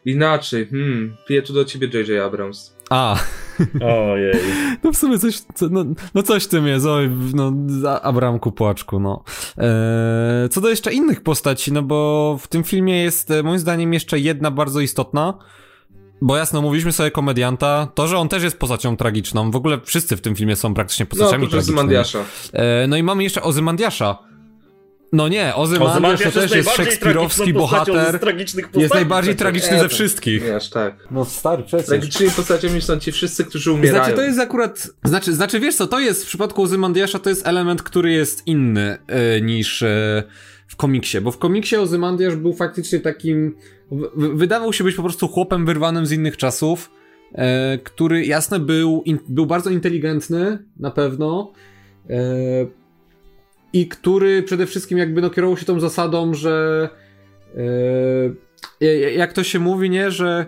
inaczej. Hmm, piję tu do ciebie J.J. Abrams. A. Ojej. [laughs] No w sumie coś, no, no coś tym jest, oj, no, Abramku płaczku, no. Eee, co do jeszcze innych postaci, no bo w tym filmie jest e, moim zdaniem jeszcze jedna bardzo istotna, bo jasno, mówiliśmy sobie komedianta, to, że on też jest postacią tragiczną, w ogóle wszyscy w tym filmie są praktycznie postaciami no, tragicznymi. Ozymandiasza. Eee, no i mamy jeszcze Ozymandiasza, no nie, Ozymandias to też jest szekspirowski bohater. Jest najbardziej tragiczny ze wszystkich. Aż tak. No stary, przecież. Tragicznymi postaciami są ci wszyscy, którzy umierają. Znaczy to jest akurat... Znaczy, znaczy wiesz co, to jest w przypadku Ozymandiasza to jest element, który jest inny y, niż y, w komiksie, bo w komiksie Ozymandiasz był faktycznie takim... W, wydawał się być po prostu chłopem wyrwanym z innych czasów, y, który jasne był, in, był bardzo inteligentny, na pewno, i który przede wszystkim jakby no kierował się tą zasadą, że yy, jak to się mówi, nie, że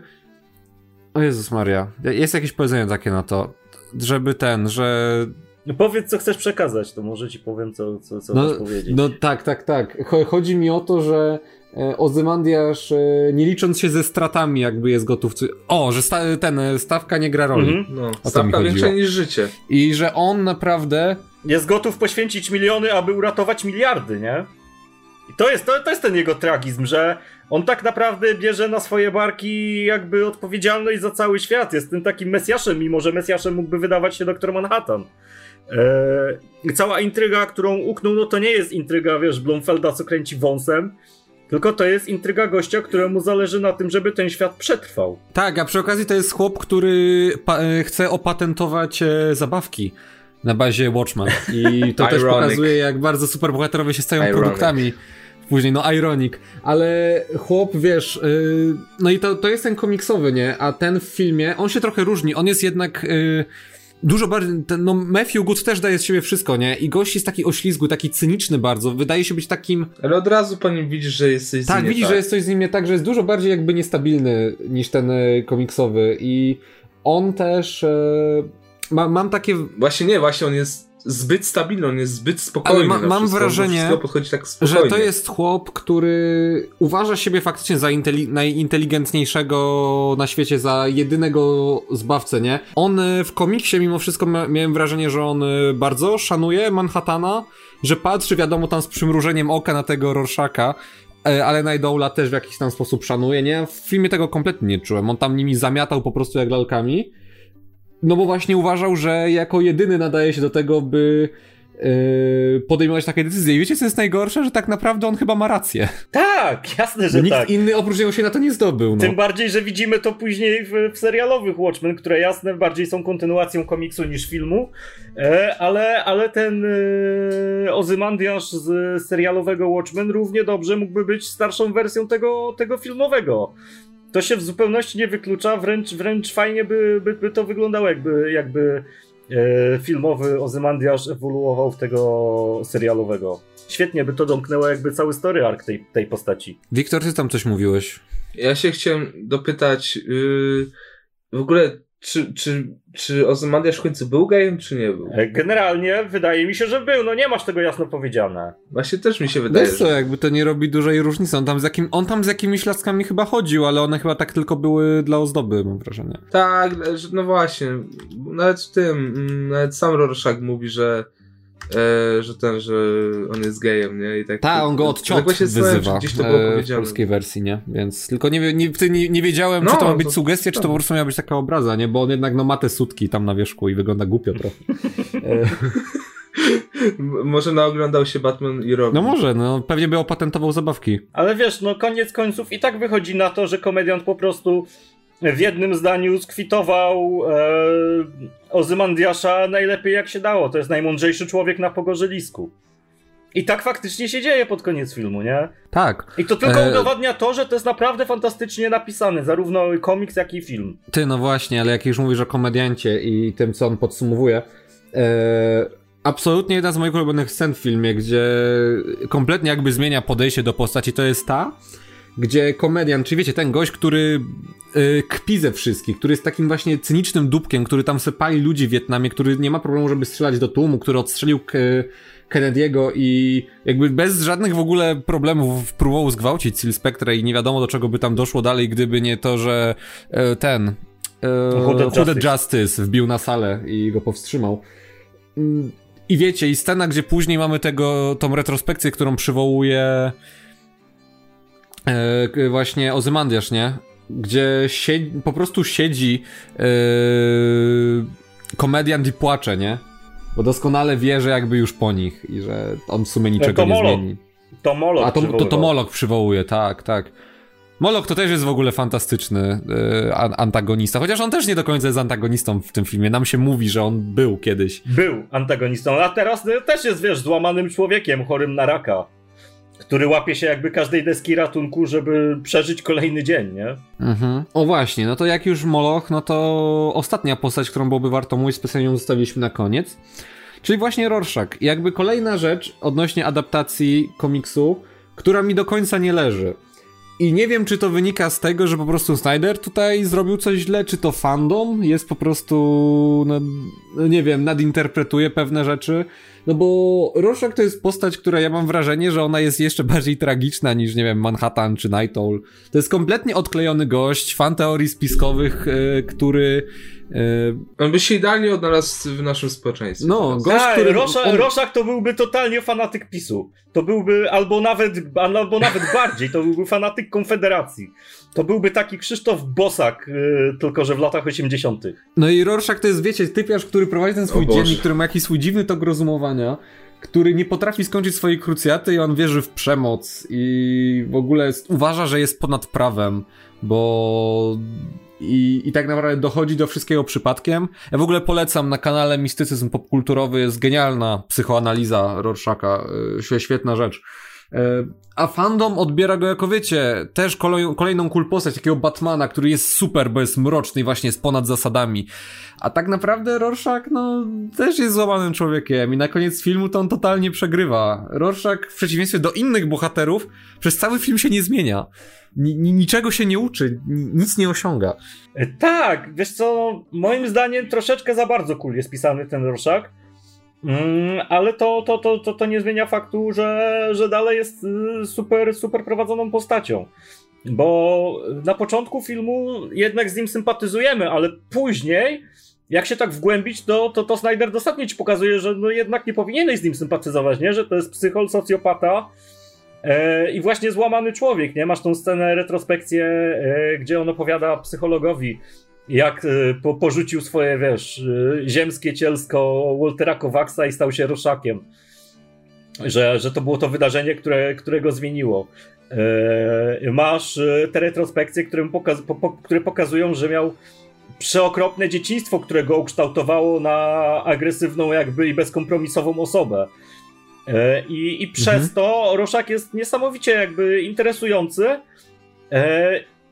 o Jezus Maria, jest jakieś powiedzenie takie na to, żeby ten, że no powiedz, co chcesz przekazać, to może ci powiem, co, co, co no, chcesz powiedzieć. No tak, tak, tak. Chodzi mi o to, że e, Ozymandiasz, e, nie licząc się ze stratami, jakby jest gotów. O, że sta ten, stawka nie gra roli. Mhm. No, stawka większa niż życie. I że on naprawdę jest gotów poświęcić miliony, aby uratować miliardy, nie? I to jest, to, to jest ten jego tragizm, że on tak naprawdę bierze na swoje barki jakby odpowiedzialność za cały świat. Jest tym takim Mesjaszem, mimo że Mesjaszem mógłby wydawać się doktor Manhattan. Eee, cała intryga, którą uknął, no to nie jest intryga, wiesz, Blomfelda, co kręci wąsem, tylko to jest intryga gościa, któremu zależy na tym, żeby ten świat przetrwał. Tak, a przy okazji to jest chłop, który chce opatentować e, zabawki na bazie Watchmen. I to też pokazuje, jak bardzo superbohaterowie się stają Ironic. produktami. Później, no ironic, ale chłop, wiesz, yy, no i to, to jest ten komiksowy, nie? A ten w filmie, on się trochę różni, on jest jednak yy, dużo bardziej, ten, no Matthew Good też daje z siebie wszystko, nie? I gość jest taki oślizgły, taki cyniczny bardzo, wydaje się być takim... Ale od razu po nim widzisz, że jest coś z Tak, widzisz, tak. że jest coś z nim nie tak, że jest dużo bardziej jakby niestabilny niż ten y, komiksowy i on też... Y, ma, mam takie... Właśnie nie, właśnie on jest zbyt stabilny, on jest zbyt spokojny. Ale ma, mam wrażenie, tak że to jest chłop, który uważa siebie faktycznie za inteli najinteligentniejszego na świecie, za jedynego zbawcę, nie? On y, w komiksie mimo wszystko miałem wrażenie, że on y, bardzo szanuje Manhattana, że patrzy wiadomo tam z przymrużeniem oka na tego Rorschaka, e, ale Night też w jakiś tam sposób szanuje, nie? W filmie tego kompletnie nie czułem. On tam nimi zamiatał po prostu jak lalkami. No bo właśnie uważał, że jako jedyny nadaje się do tego, by yy, podejmować takie decyzje. I wiecie, co jest najgorsze? Że tak naprawdę on chyba ma rację. Tak, jasne, że nikt tak. inny oprócz niego się na to nie zdobył. No. Tym bardziej, że widzimy to później w, w serialowych Watchmen, które jasne bardziej są kontynuacją komiksu niż filmu, e, ale, ale ten e, Ozymandiasz z serialowego Watchmen równie dobrze mógłby być starszą wersją tego, tego filmowego. To się w zupełności nie wyklucza, wręcz, wręcz fajnie by, by, by to wyglądało, jakby, jakby e, filmowy Ozymandiasz ewoluował w tego serialowego. Świetnie by to domknęło jakby cały story arc tej, tej postaci. Wiktor, ty tam coś mówiłeś. Ja się chciałem dopytać, yy, w ogóle, czy, czy, czy Ozymandiasz w końcu był gejem, czy nie był? E, Generalnie wydaje mi się, że był, no nie masz tego jasno powiedziane. Właśnie też mi się wydaje, Wiesz co, że... jakby to nie robi dużej różnicy. On tam, z jakim, on tam z jakimiś laskami chyba chodził, ale one chyba tak tylko były dla ozdoby, mam wrażenie. Tak, no właśnie, nawet w tym, mm, nawet sam Rorschach mówi, że e, że ten, że on jest gejem, nie? I tak, Tak, on go od tak wyzywa Gdzieś to było e, w powiedziane. polskiej wersji, nie? Więc tylko nie, nie, nie, nie wiedziałem, No, czy to ma być to- sugestia, czy to po prostu miała być taka obraza, nie? Bo on jednak no, ma te sutki tam na wierzchu i wygląda głupio trochę. [laughs] E, Może naoglądał się Batman i Robin. no może, no pewnie by opatentował zabawki. Ale wiesz, no koniec końców i tak wychodzi na to, że komediant po prostu w jednym zdaniu skwitował e, Ozymandiasza najlepiej jak się dało. To jest najmądrzejszy człowiek na pogorzelisku. I tak faktycznie się dzieje pod koniec filmu, nie? Tak. I to tylko E, udowadnia to, że to jest naprawdę fantastycznie napisane, zarówno komiks, jak i film. Ty, no właśnie, ale jak już mówisz o komediancie i tym, co on podsumowuje, e, absolutnie jedna z moich ulubionych scen w filmie, gdzie kompletnie jakby zmienia podejście do postaci, to jest ta, gdzie komedian, czyli wiecie, ten gość, który e, kpi ze wszystkich, który jest takim właśnie cynicznym dupkiem, który tam se pali ludzi w Wietnamie, który nie ma problemu, żeby strzelać do tłumu, który odstrzelił K- Kennedy'ego i jakby bez żadnych w ogóle problemów próbował zgwałcić Sil Spectre i nie wiadomo do czego by tam doszło dalej, gdyby nie to, że e, ten e, Hooded Hooded Justice. Justice wbił na salę i go powstrzymał. Mm, I wiecie, i scena, gdzie później mamy tego, tą retrospekcję, którą przywołuje e, właśnie Ozymandiasz, nie? Gdzie siedzi, po prostu siedzi e, komediant i płacze, nie? Bo doskonale wie, że jakby już po nich i że on w sumie niczego to nie Molo. zmieni. To Molo A to, to, to. Molok przywołuje, tak, tak. Molok to też jest w ogóle fantastyczny an- antagonista, chociaż on też nie do końca jest antagonistą w tym filmie. Nam się mówi, że on był kiedyś. Był antagonistą, a teraz y, też jest, wiesz, złamanym człowiekiem, chorym na raka. Który łapie się jakby każdej deski ratunku, żeby przeżyć kolejny dzień, nie? Mhm. O właśnie, no to jak już Moloch, no to ostatnia postać, którą byłoby warto mówić, specjalnie ją zostawiliśmy na koniec. Czyli właśnie Rorschach. Jakby kolejna rzecz odnośnie adaptacji komiksu, która mi do końca nie leży. I nie wiem, czy to wynika z tego, że po prostu Snyder tutaj zrobił coś źle, czy to fandom jest po prostu, no nie wiem, nadinterpretuje pewne rzeczy. No bo Rorschach to jest postać, która ja mam wrażenie, że ona jest jeszcze bardziej tragiczna niż, nie wiem, Manhattan czy Night Owl. To jest kompletnie odklejony gość, fan teorii spiskowych, e, który... e, On by się idealnie odnalazł w naszym społeczeństwie. no, gość, Tak, który... Roszak, on- Roszak to byłby totalnie fanatyk PiSu. To byłby albo nawet, albo nawet bardziej, to byłby fanatyk Konfederacji. To byłby taki Krzysztof Bosak, yy, tylko że w latach 80. No i Rorschach to jest, wiecie, typiarz, który prowadzi ten swój dziennik, który ma jakiś swój dziwny tok rozumowania, który nie potrafi skończyć swojej krucjaty i on wierzy w przemoc i w ogóle jest, uważa, że jest ponad prawem, bo... I, I tak naprawdę dochodzi do wszystkiego przypadkiem. Ja w ogóle polecam na kanale Mistycyzm Popkulturowy, jest genialna psychoanaliza Rorschacha, yy, świetna rzecz. Yy, A fandom odbiera go jako, wiecie, też kolej, kolejną cool postać, takiego Batmana, który jest super, bo jest mroczny i właśnie jest ponad zasadami. A tak naprawdę Rorschach, no, też jest złamanym człowiekiem i na koniec filmu to on totalnie przegrywa. Rorschach, w przeciwieństwie do innych bohaterów, przez cały film się nie zmienia. Ni- ni- niczego się nie uczy, ni- nic nie osiąga. E, Tak, wiesz co, moim zdaniem troszeczkę za bardzo cool jest pisany ten Rorschach. Mm, ale to, to, to, to, to nie zmienia faktu, że, że dalej jest y, super, super prowadzoną postacią. Bo na początku filmu jednak z nim sympatyzujemy, ale później, jak się tak wgłębić, to, to, to Snyder dostatnio ci pokazuje, że no jednak nie powinieneś z nim sympatyzować, nie? Że to jest psychol, socjopata e, i właśnie złamany człowiek, nie? Masz tą scenę, retrospekcję, e, gdzie on opowiada psychologowi, jak y, po, porzucił swoje, wiesz, y, ziemskie cielsko Waltera Kowaksa i stał się Roszakiem. Że, że to było to wydarzenie, które, które go zmieniło. E, masz te retrospekcje, które, pokaz, po, po, które pokazują, że miał przeokropne dzieciństwo, które go ukształtowało na agresywną jakby i bezkompromisową osobę. E, I, i przez mhm. to Roszak jest niesamowicie jakby interesujący.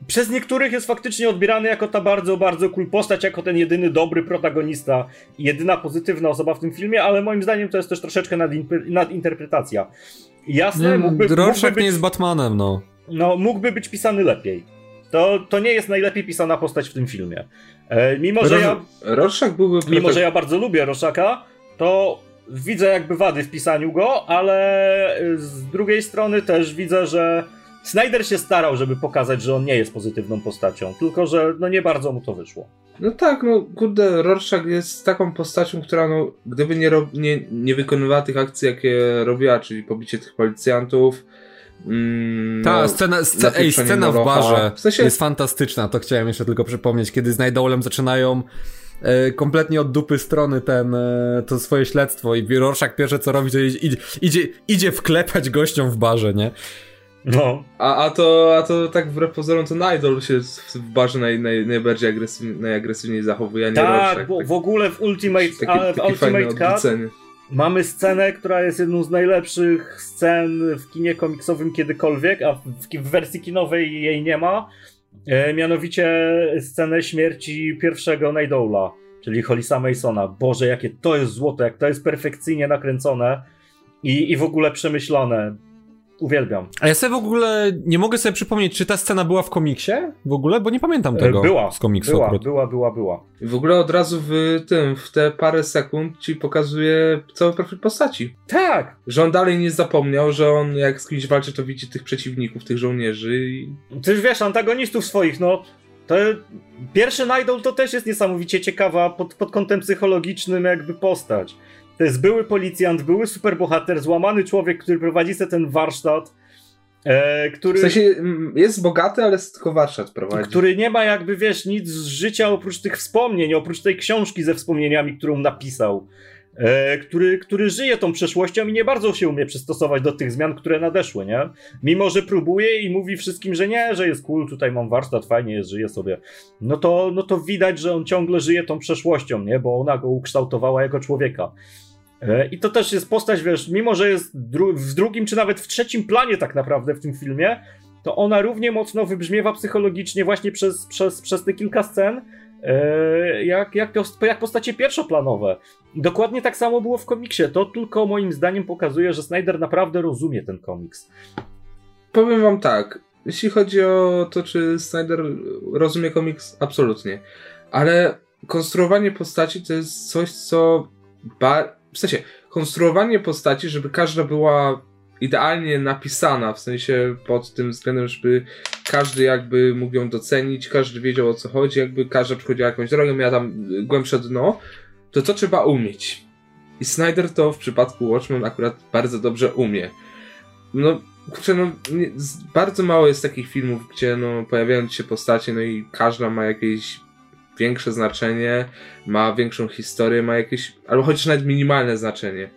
E, przez niektórych jest faktycznie odbierany jako ta bardzo, bardzo cool postać, jako ten jedyny dobry protagonista jedyna pozytywna osoba w tym filmie, ale moim zdaniem to jest też troszeczkę nadinterpretacja. Jasne, nie, mógłby, Rorschach mógłby być, nie jest Batmanem, no. No, mógłby być pisany lepiej. To, to nie jest najlepiej pisana postać w tym filmie. E, mimo, że ja... Rorschach byłby... Mimo, że ja bardzo lubię Roszaka, to widzę jakby wady w pisaniu go, ale z drugiej strony też widzę, że Snyder się starał, żeby pokazać, że on nie jest pozytywną postacią, tylko że no nie bardzo mu to wyszło. No tak, no kurde, Rorschach jest taką postacią, która no, gdyby nie, nie, nie wykonywała tych akcji, jakie robiła, czyli pobicie tych policjantów, Mm, Ta no, scena, ej, scena w barze w sensie... jest fantastyczna, to chciałem jeszcze tylko przypomnieć, kiedy z Najdolem zaczynają e, kompletnie od dupy strony ten, e, to swoje śledztwo i Rorschach pierwsze co robi, to idzie, idzie, idzie wklepać gościom w barze, nie? No. A, a, to, a to tak wbrew pozorom to Nidol się w barze naj, naj, najbardziej agresywnie, najagresywniej zachowuje, a nie Tak, Rorschach, bo tak, w ogóle w Ultimate, taki, ale w Ultimate Cut mamy scenę, która jest jedną z najlepszych scen w kinie komiksowym kiedykolwiek, a w, w wersji kinowej jej nie ma. E, mianowicie scenę śmierci pierwszego Nidola, czyli Hollisa Masona. Boże, jakie to jest złoto, jak to jest perfekcyjnie nakręcone i, i w ogóle przemyślone. Uwielbiam. A ja sobie w ogóle nie mogę sobie przypomnieć, czy ta scena była w komiksie w ogóle, bo nie pamiętam tego była, z komiksu. Była, akurat. była, była, była. W ogóle od razu w tym, w te parę sekund ci pokazuje cały profil postaci. Tak! Że on dalej nie zapomniał, że on jak z kimś walczy, to widzi tych przeciwników, tych żołnierzy i... Ty wiesz, antagonistów swoich, no to pierwszy Idol to też jest niesamowicie ciekawa pod, pod kątem psychologicznym jakby postać. To jest były policjant, były superbohater, złamany człowiek, który prowadzi sobie ten warsztat. E, który, w sensie jest bogaty, ale tylko warsztat prowadzi. Który nie ma jakby, wiesz, nic z życia oprócz tych wspomnień, oprócz tej książki ze wspomnieniami, którą napisał. E, który, który żyje tą przeszłością i nie bardzo się umie przystosować do tych zmian, które nadeszły, nie? Mimo, że próbuje i mówi wszystkim, że nie, że jest cool, tutaj mam warsztat, fajnie jest, żyje sobie. No to, no to widać, że on ciągle żyje tą przeszłością, nie? Bo ona go ukształtowała jako człowieka. E, I to też jest postać, wiesz, mimo że jest dru w drugim czy nawet w trzecim planie tak naprawdę w tym filmie, to ona równie mocno wybrzmiewa psychologicznie właśnie przez, przez, przez te kilka scen, e, jak, jak, jak postacie pierwszoplanowe. Dokładnie tak samo było w komiksie. To tylko moim zdaniem pokazuje, że Snyder naprawdę rozumie ten komiks. Powiem wam tak, jeśli chodzi o to, czy Snyder rozumie komiks, absolutnie. Ale konstruowanie postaci to jest coś, co ba w sensie, konstruowanie postaci, żeby każda była idealnie napisana, w sensie pod tym względem, żeby każdy jakby mógł ją docenić, każdy wiedział o co chodzi, jakby każda przechodziła jakąś drogę, miała tam głębsze dno, to to trzeba umieć. I Snyder to w przypadku Watchmen akurat bardzo dobrze umie. No, kurczę, no, nie, bardzo mało jest takich filmów, gdzie no, pojawiają się postacie, no i każda ma jakieś większe znaczenie, ma większą historię, ma jakieś, albo chociaż nawet minimalne znaczenie.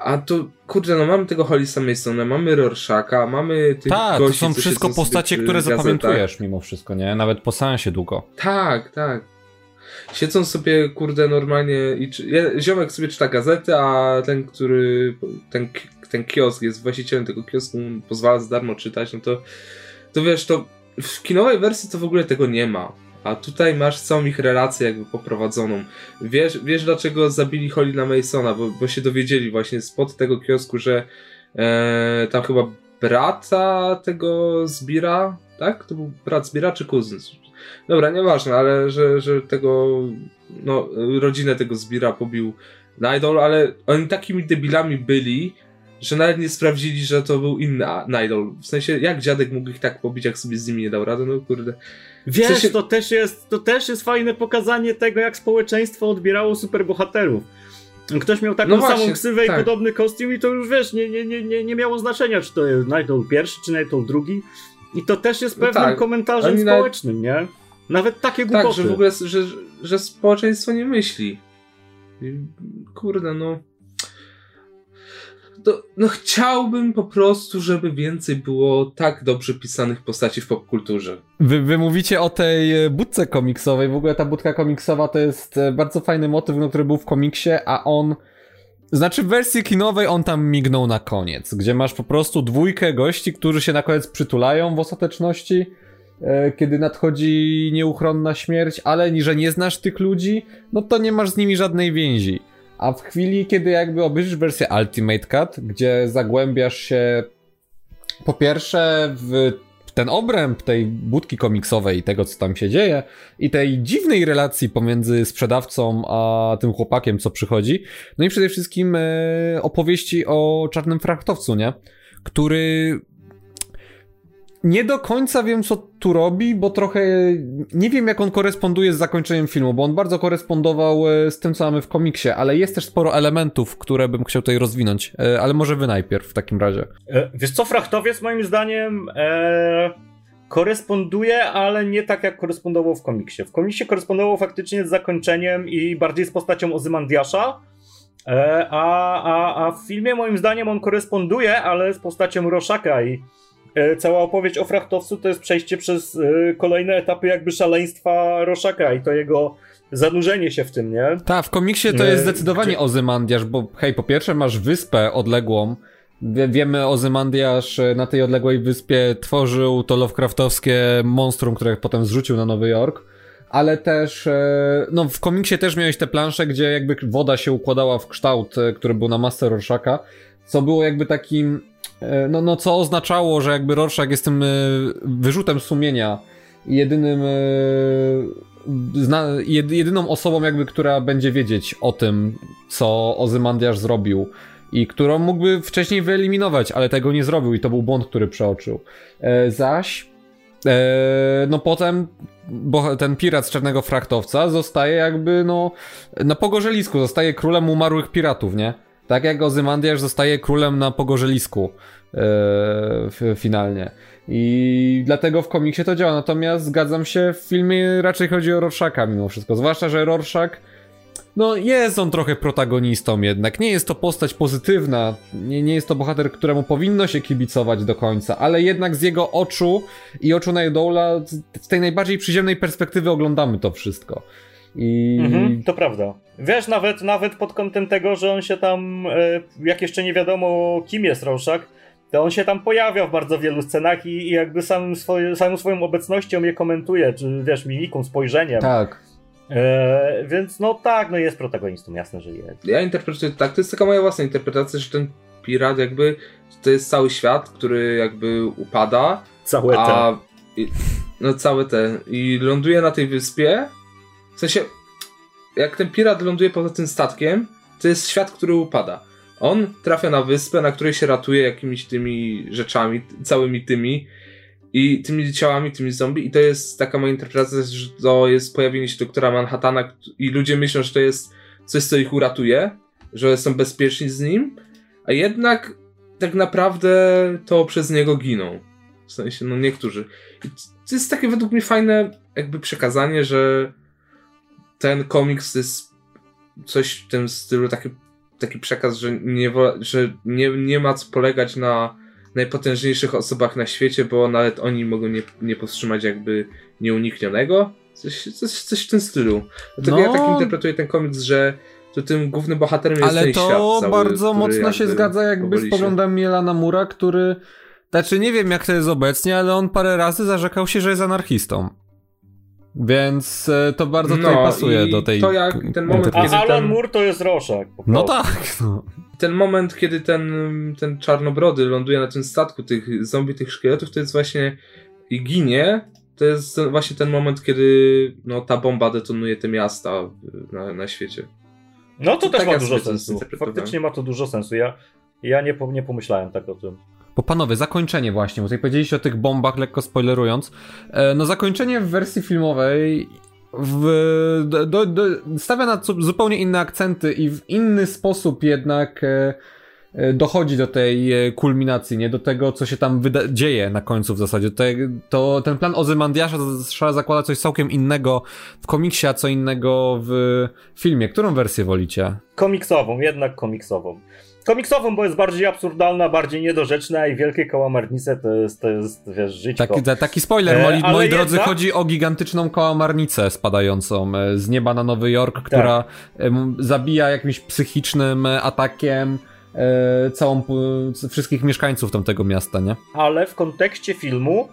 A tu, kurde, no mamy tego Hollisa Masona, mamy Rorschacha, mamy tych Tak, to są wszystko postacie, które zapamiętujesz mimo wszystko, nie? Nawet po seansie długo. Tak, tak. Siedzą sobie, kurde, normalnie i czy, ziomek sobie czyta gazety, a ten, który, ten, ten kiosk jest właścicielem tego kiosku, pozwala za darmo czytać, no to, to wiesz, to w kinowej wersji to w ogóle tego nie ma. A tutaj masz całą ich relację jakby poprowadzoną. Wiesz, wiesz dlaczego zabili Holina Masona, bo, bo się dowiedzieli właśnie spod tego kiosku, że e, tam chyba brata tego Zbira, tak? To był brat Zbira czy kuzyn? Dobra, nieważne, ale że, że tego, no, rodzinę tego Zbira pobił Nidol, ale oni takimi debilami byli, że nawet nie sprawdzili, że to był inny Nidol. W sensie, jak dziadek mógł ich tak pobić, jak sobie z nimi nie dał rady? No kurde. Wiesz, w sensie... to, też jest, to też jest fajne pokazanie tego, jak społeczeństwo odbierało superbohaterów. Ktoś miał taką no właśnie, samą ksywę tak. i podobny kostium i to już wiesz, nie, nie, nie, nie miało znaczenia, czy to jest Nightol pierwszy, czy Nightol drugi. I to też jest no pewnym no tak. komentarzem społecznym, nawet... nie? Nawet takie głupoty. Tak, że w ogóle, że, że społeczeństwo nie myśli. Kurde, no to, no chciałbym po prostu, żeby więcej było tak dobrze pisanych postaci w popkulturze. Wy, wy mówicie o tej e, budce komiksowej. W ogóle ta budka komiksowa to jest e, bardzo fajny motyw, no, który był w komiksie, a on. Znaczy w wersji kinowej on tam mignął na koniec, gdzie masz po prostu dwójkę gości, którzy się na koniec przytulają w ostateczności, e, kiedy nadchodzi nieuchronna śmierć, ale że nie znasz tych ludzi, no to nie masz z nimi żadnej więzi. A w chwili, kiedy jakby obejrzysz wersję Ultimate Cut, gdzie zagłębiasz się po pierwsze w ten obręb tej budki komiksowej i tego, co tam się dzieje, i tej dziwnej relacji pomiędzy sprzedawcą a tym chłopakiem, co przychodzi. No i przede wszystkim e, opowieści o czarnym frachtowcu, nie? Który nie do końca wiem, co tu robi, bo trochę nie wiem, jak on koresponduje z zakończeniem filmu, bo on bardzo korespondował e, z tym, co mamy w komiksie, ale jest też sporo elementów, które bym chciał tutaj rozwinąć. E, ale może wy najpierw w takim razie. E, wiesz co, Frachtowiec moim zdaniem e, koresponduje, ale nie tak, jak korespondował w komiksie. W komiksie korespondował faktycznie z zakończeniem i bardziej z postacią Ozymandiasza, e, a, a, a w filmie moim zdaniem on koresponduje, ale z postacią Roszaka i cała opowieść o frachtowcu to jest przejście przez e, kolejne etapy jakby szaleństwa Roszaka i to jego zanurzenie się w tym, nie? Tak, w komiksie to jest e, zdecydowanie Gdzie... Ozymandiasz, bo hej, po pierwsze masz wyspę odległą, Wie, wiemy Ozymandiasz na tej odległej wyspie tworzył to Lovecraftowskie monstrum, które potem zrzucił na Nowy Jork, ale też, no w komiksie też miałeś te plansze, gdzie jakby woda się układała w kształt, który był na Master Rorschaka, co było jakby takim E, no, no co oznaczało, że jakby Rorschach jest tym e, wyrzutem sumienia jedynym e, jedyną osobą jakby, która będzie wiedzieć o tym, co Ozymandiasz zrobił i którą mógłby wcześniej wyeliminować, ale tego nie zrobił i to był błąd, który przeoczył. zaś no potem bo ten pirat z Czarnego Frachtowca zostaje jakby no na pogorzelisku, zostaje królem umarłych piratów, nie? Tak jak Ozymandiasz zostaje królem na pogorzelisku yy, finalnie. I dlatego w komiksie to działa. Natomiast zgadzam się, w filmie raczej chodzi o Rorschaka mimo wszystko. Zwłaszcza, że Rorschach no jest on trochę protagonistą jednak. Nie jest to postać pozytywna, nie, nie jest to bohater, któremu powinno się kibicować do końca, ale jednak z jego oczu i oczu Nightdola z tej najbardziej przyziemnej perspektywy oglądamy to wszystko. I... Mhm, to prawda. Wiesz, nawet, nawet pod kątem tego, że on się tam, e, jak jeszcze nie wiadomo kim jest Rorschach, to on się tam pojawia w bardzo wielu scenach i, i jakby samym, swoje, samą swoją obecnością je komentuje, czy wiesz, mimiką, spojrzeniem. Tak. E, więc no tak, no jest protagonistą, jasne, że jest. Ja interpretuję tak, to jest taka moja własna interpretacja, że ten pirat jakby to jest cały świat, który jakby upada. Całe te. no całe te. I ląduje na tej wyspie w sensie, jak ten pirat ląduje poza tym statkiem, to jest świat, który upada. On trafia na wyspę, na której się ratuje jakimiś tymi rzeczami, całymi tymi i tymi ciałami, tymi zombie i to jest taka moja interpretacja, że to jest pojawienie się doktora Manhattana i ludzie myślą, że to jest coś, co ich uratuje, że są bezpieczni z nim, a jednak tak naprawdę to przez niego giną. W sensie, no niektórzy. I to jest takie według mnie fajne jakby przekazanie, że ten komiks to jest coś w tym stylu, taki, taki przekaz, że, nie, że nie, nie ma co polegać na najpotężniejszych osobach na świecie, bo nawet oni mogą nie, nie powstrzymać jakby nieuniknionego. Coś, coś, coś w tym stylu. Dlatego no. ja tak interpretuję ten komiks, że to tym głównym bohaterem jest Ale ten to świat cały, bardzo mocno się zgadza jakby z poglądem Mielana Mura, który znaczy nie wiem jak to jest obecnie, ale on parę razy zarzekał się, że jest anarchistą. Więc e, to bardzo tutaj no, pasuje do tej. To jak ten moment, A Alan ten... Moore to jest Roszak. No tak. No. Ten moment, kiedy ten, ten czarnobrody ląduje na tym statku tych zombie, tych szkieletów, to jest właśnie i ginie. To jest właśnie ten moment, kiedy no, ta bomba detonuje te miasta na, na świecie. No to, to też tak ma dużo sensu. Faktycznie ma to dużo sensu. Ja, ja nie, nie pomyślałem tak o tym. Bo panowie, zakończenie właśnie, bo tutaj powiedzieliście o tych bombach, lekko spoilerując. E, no zakończenie w wersji filmowej w, do, do, stawia na zupełnie inne akcenty i w inny sposób jednak e, e, dochodzi do tej kulminacji, nie? Do tego, co się tam dzieje na końcu w zasadzie. To, to ten plan Ozymandiasza zakłada coś całkiem innego w komiksie, a co innego w filmie. Którą wersję wolicie? Komiksową, jednak komiksową komiksową, bo jest bardziej absurdalna, bardziej niedorzeczna i wielkie kałamarnice to jest, to jest wiesz, życie. Taki, taki spoiler, moi, e, moi drodzy, chodzi o gigantyczną kałamarnicę spadającą e, z nieba na Nowy Jork, tak. która zabija jakimś psychicznym atakiem e, całą, wszystkich mieszkańców tamtego miasta, nie? Ale w kontekście filmu,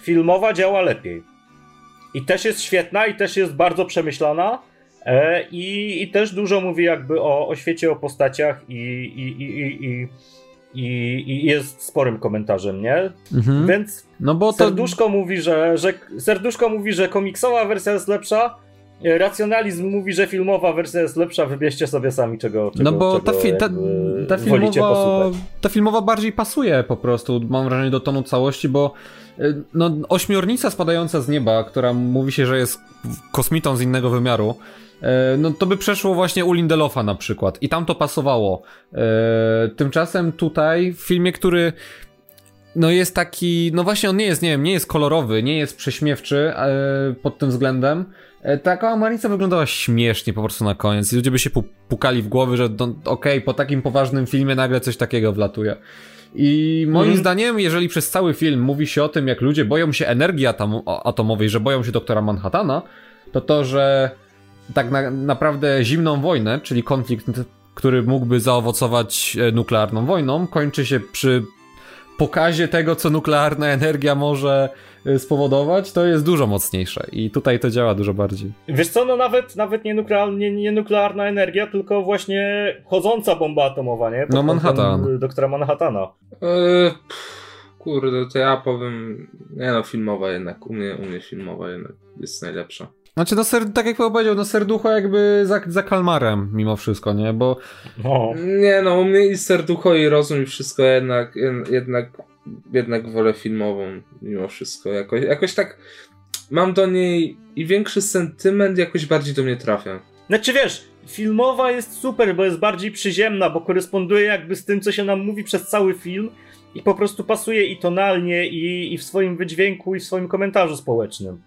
filmowa działa lepiej. I też jest świetna i też jest bardzo przemyślana I, I, też dużo mówi jakby o, o świecie, o postaciach i, i, i, i, jest sporym komentarzem, nie? Mhm. Więc no bo to... serduszko mówi, że, że serduszko mówi, że komiksowa wersja jest lepsza, Racjonalizm mówi, że filmowa wersja jest lepsza, wybierzcie sobie sami czego, czego No bo czego, ta, fi ta, ta, filmowa, ta filmowa bardziej pasuje po prostu, mam wrażenie, do tonu całości, bo y, no, ośmiornica spadająca z nieba, która mówi się, że jest kosmitą z innego wymiaru, E, no to by przeszło właśnie u Lindelofa na przykład i tam to pasowało. E, tymczasem tutaj w filmie, który no jest taki, no właśnie on nie jest, nie wiem, nie jest kolorowy, nie jest prześmiewczy e, pod tym względem. Taka Amanica wyglądała śmiesznie po prostu na koniec i ludzie by się pukali w głowy, że okej, okay, po takim poważnym filmie nagle coś takiego wlatuje. I moim mm. zdaniem, jeżeli przez cały film mówi się o tym, jak ludzie boją się energii atom atomowej, że boją się doktora Manhattana, to to, że tak na, naprawdę zimną wojnę, czyli konflikt, który mógłby zaowocować e, nuklearną wojną, kończy się przy pokazie tego, co nuklearna energia może e, spowodować, to jest dużo mocniejsze i tutaj to działa dużo bardziej. Wiesz co, no nawet, nawet nie, nuklear, nie, nie nuklearna energia, tylko właśnie chodząca bomba atomowa, nie? Pod no Manhattan. Doktora Manhattana. Eee, kurde, to ja powiem, nie no, filmowa jednak, u mnie, u mnie filmowa jednak jest najlepsza. Znaczy, no ser, tak jak powiedział, no serducho jakby za, za kalmarem mimo wszystko, nie? Bo... No. Nie no, u mnie i serducho i rozum i wszystko jednak, jednak, jednak wolę filmową mimo wszystko. Jakoś, jakoś tak mam do niej i większy sentyment jakoś bardziej do mnie trafia. Znaczy wiesz, filmowa jest super, bo jest bardziej przyziemna, bo koresponduje jakby z tym, co się nam mówi przez cały film i po prostu pasuje i tonalnie, i, i w swoim wydźwięku, i w swoim komentarzu społecznym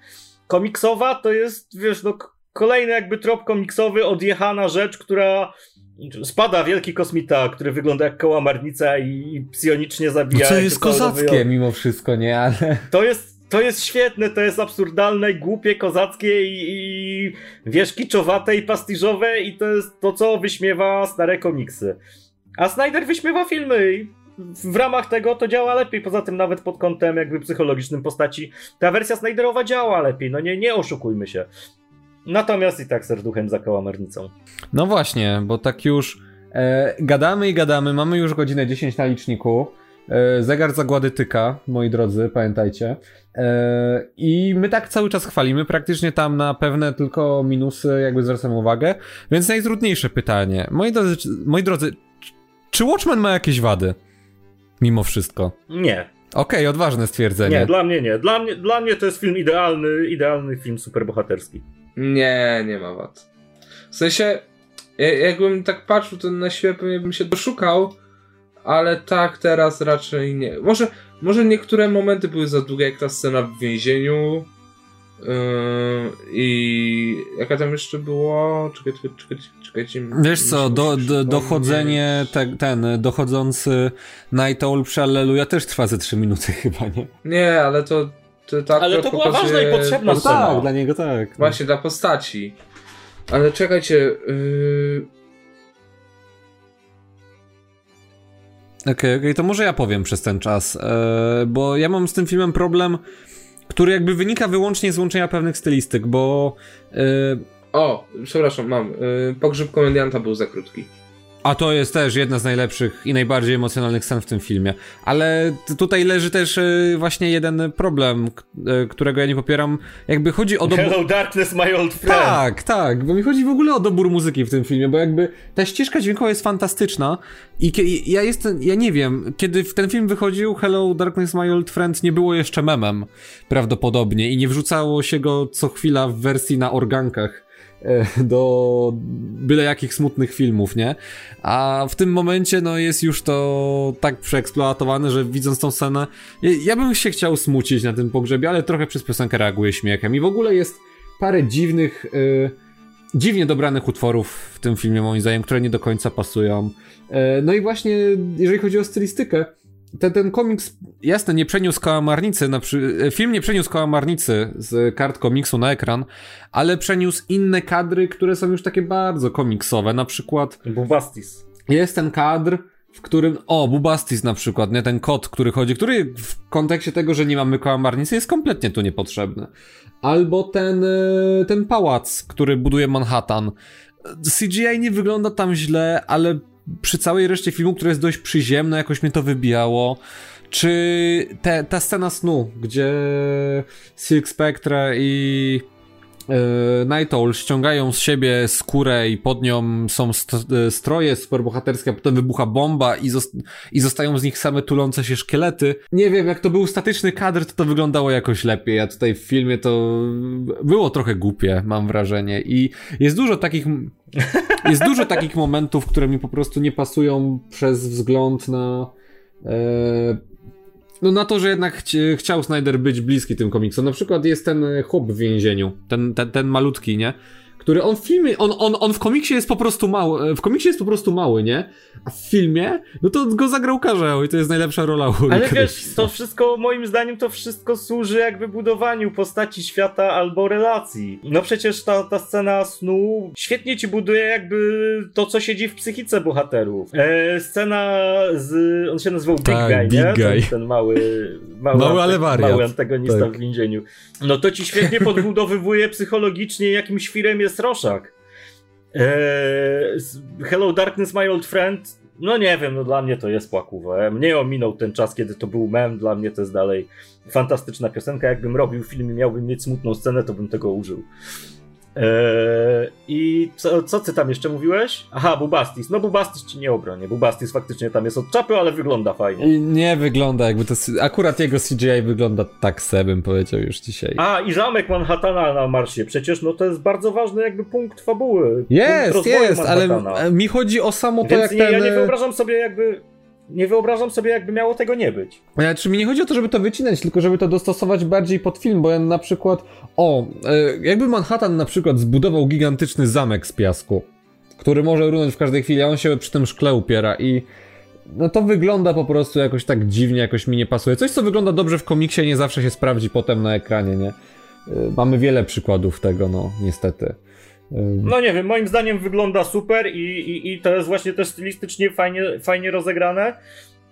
komiksowa to jest, wiesz, no kolejny jakby trop komiksowy, odjechana rzecz, która spada wielki kosmita, który wygląda jak kołamarnica i, i psionicznie zabija. No co jest kozackie mimo wszystko, nie? Ale... To jest, to jest świetne, to jest absurdalne, głupie, kozackie i, i wiesz, kiczowate i pastiżowe i to jest to, co wyśmiewa stare komiksy. A Snyder wyśmiewa filmy w ramach tego to działa lepiej. Poza tym, nawet pod kątem jakby psychologicznym postaci, ta wersja Snyderowa działa lepiej. No nie, nie oszukujmy się. Natomiast i tak serduchem za kałamarnicą. No właśnie, bo tak już e, gadamy i gadamy, mamy już godzinę 10 na liczniku. E, zegar zagłady tyka, moi drodzy, pamiętajcie. E, I my tak cały czas chwalimy, praktycznie tam na pewne tylko minusy jakby zwracamy uwagę. Więc najtrudniejsze pytanie. Moi drodzy, moi drodzy czy Watchmen ma jakieś wady? Mimo wszystko. Nie. Okej, okay, odważne stwierdzenie. Nie, dla mnie nie. Dla mnie, dla mnie to jest film idealny, idealny film superbohaterski. Nie, nie ma wad. W sensie, jakbym tak patrzył, to na siebie pewnie bym się doszukał, ale tak teraz raczej nie. Może, może niektóre momenty były za długie, jak ta scena w więzieniu, I jaka tam jeszcze było? Czekajcie, czekajcie, czekajcie. Wiesz co, do, do, dochodzenie, te, ten dochodzący Night Owl przy Alleluja też trwa ze 3 minuty [laughs] chyba, nie? Nie, ale to, to tak Ale to była ważna i potrzebna no Tak, dla niego tak. No. Właśnie, dla postaci. Ale czekajcie. Yy... Okej, okay, okej, okay, to może ja powiem przez ten czas, yy, bo ja mam z tym filmem problem który jakby wynika wyłącznie z łączenia pewnych stylistyk, bo... Yy... O, przepraszam, mam. Yy, pogrzeb komedianta był za krótki. A to jest też jedna z najlepszych i najbardziej emocjonalnych scen w tym filmie. Ale tutaj leży też e, właśnie jeden problem, e, którego ja nie popieram. Jakby chodzi o dobór... Hello Darkness, my old friend. Tak, tak, bo mi chodzi w ogóle o dobór muzyki w tym filmie, bo jakby ta ścieżka dźwiękowa jest fantastyczna i ja jestem, ja nie wiem, kiedy ten film wychodził, Hello Darkness, my old friend nie było jeszcze memem prawdopodobnie i nie wrzucało się go co chwila w wersji na organkach do byle jakich smutnych filmów, nie? A w tym momencie, no, jest już to tak przeeksploatowane, że widząc tą scenę, ja, ja bym się chciał smucić na tym pogrzebie, ale trochę przez piosenkę reaguję śmiechem. I w ogóle jest parę dziwnych, yy, dziwnie dobranych utworów w tym filmie, moim zdaniem, które nie do końca pasują. Yy, no i właśnie, jeżeli chodzi o stylistykę, ten, ten komiks, jasne, nie przeniósł kałamarnicy, na przy... film nie przeniósł kałamarnicy z kart komiksu na ekran, ale przeniósł inne kadry, które są już takie bardzo komiksowe, na przykład... Bubastis. Jest ten kadr, w którym, o, Bubastis na przykład, nie, ten kot, który chodzi, który w kontekście tego, że nie mamy kałamarnicy jest kompletnie tu niepotrzebny. Albo ten, e, ten pałac, który buduje Manhattan. CGI nie wygląda tam źle, ale przy całej reszcie filmu, które jest dość przyziemne, jakoś mnie to wybijało. Czy te, ta scena snu, gdzie Silk Spectre i yy, Night Owl ściągają z siebie skórę i pod nią są st e, stroje superbohaterskie, a potem wybucha bomba i, zost i zostają z nich same tulące się szkielety. Nie wiem, jak to był statyczny kadr, to to wyglądało jakoś lepiej, a tutaj w filmie to było trochę głupie, mam wrażenie. I jest dużo takich jest dużo takich momentów, które mi po prostu nie pasują przez wzgląd na. E, no na to, że jednak chci chciał Snyder być bliski tym komiksom. Na przykład jest ten chłop w więzieniu, ten, ten, ten malutki, nie? Który on w filmie, on, on, on w komiksie jest po prostu mały, w komiksie jest po prostu mały, nie? A w filmie, no to go zagrał Karzeł i to jest najlepsza rola u Ale wiesz, to wszystko, moim zdaniem, to wszystko służy jakby budowaniu postaci świata albo relacji. No przecież ta, ta scena snu świetnie ci buduje jakby to, co siedzi w psychice bohaterów. E, scena z, on się nazywał Big tak, Guy, Big nie? Guy. Ten, ten mały, mały, mały, ale wariat. mały antagonista tak. w więzieniu. No to ci świetnie [laughs] podbudowywuje psychologicznie, jakim świrem jest Roszak. Eee, Hello Darkness, my old friend. No nie wiem, no dla mnie to jest płakówę. Mnie ominął ten czas, kiedy to był mem. Dla mnie to jest dalej fantastyczna piosenka. Jakbym robił film i miałbym mieć smutną scenę, to bym tego użył. Eee, I co, co ty tam jeszcze mówiłeś? Aha, Bubastis. No Bubastis ci nie obronię. Bubastis faktycznie tam jest od czapy, ale wygląda fajnie. I nie wygląda jakby to... Akurat jego CGI wygląda tak se, bym powiedział już dzisiaj. A, i zamek Manhattana na Marsie. Przecież no to jest bardzo ważny jakby punkt fabuły. Jest, punkt jest, ale mi chodzi o samo to, Więc jak nie, ten... ja nie wyobrażam sobie jakby nie wyobrażam sobie, jakby miało tego nie być. Znaczy, mi nie chodzi o to, żeby to wycinać, tylko żeby to dostosować bardziej pod film, bo ja na przykład, o, e, jakby Manhattan na przykład zbudował gigantyczny zamek z piasku, który może runąć w każdej chwili, a on się przy tym szkle upiera i no to wygląda po prostu jakoś tak dziwnie, jakoś mi nie pasuje. Coś, co wygląda dobrze w komiksie, nie zawsze się sprawdzi potem na ekranie, nie? E, mamy wiele przykładów tego, no, niestety. No nie wiem, moim zdaniem wygląda super i, i, i to jest właśnie też stylistycznie fajnie, fajnie rozegrane.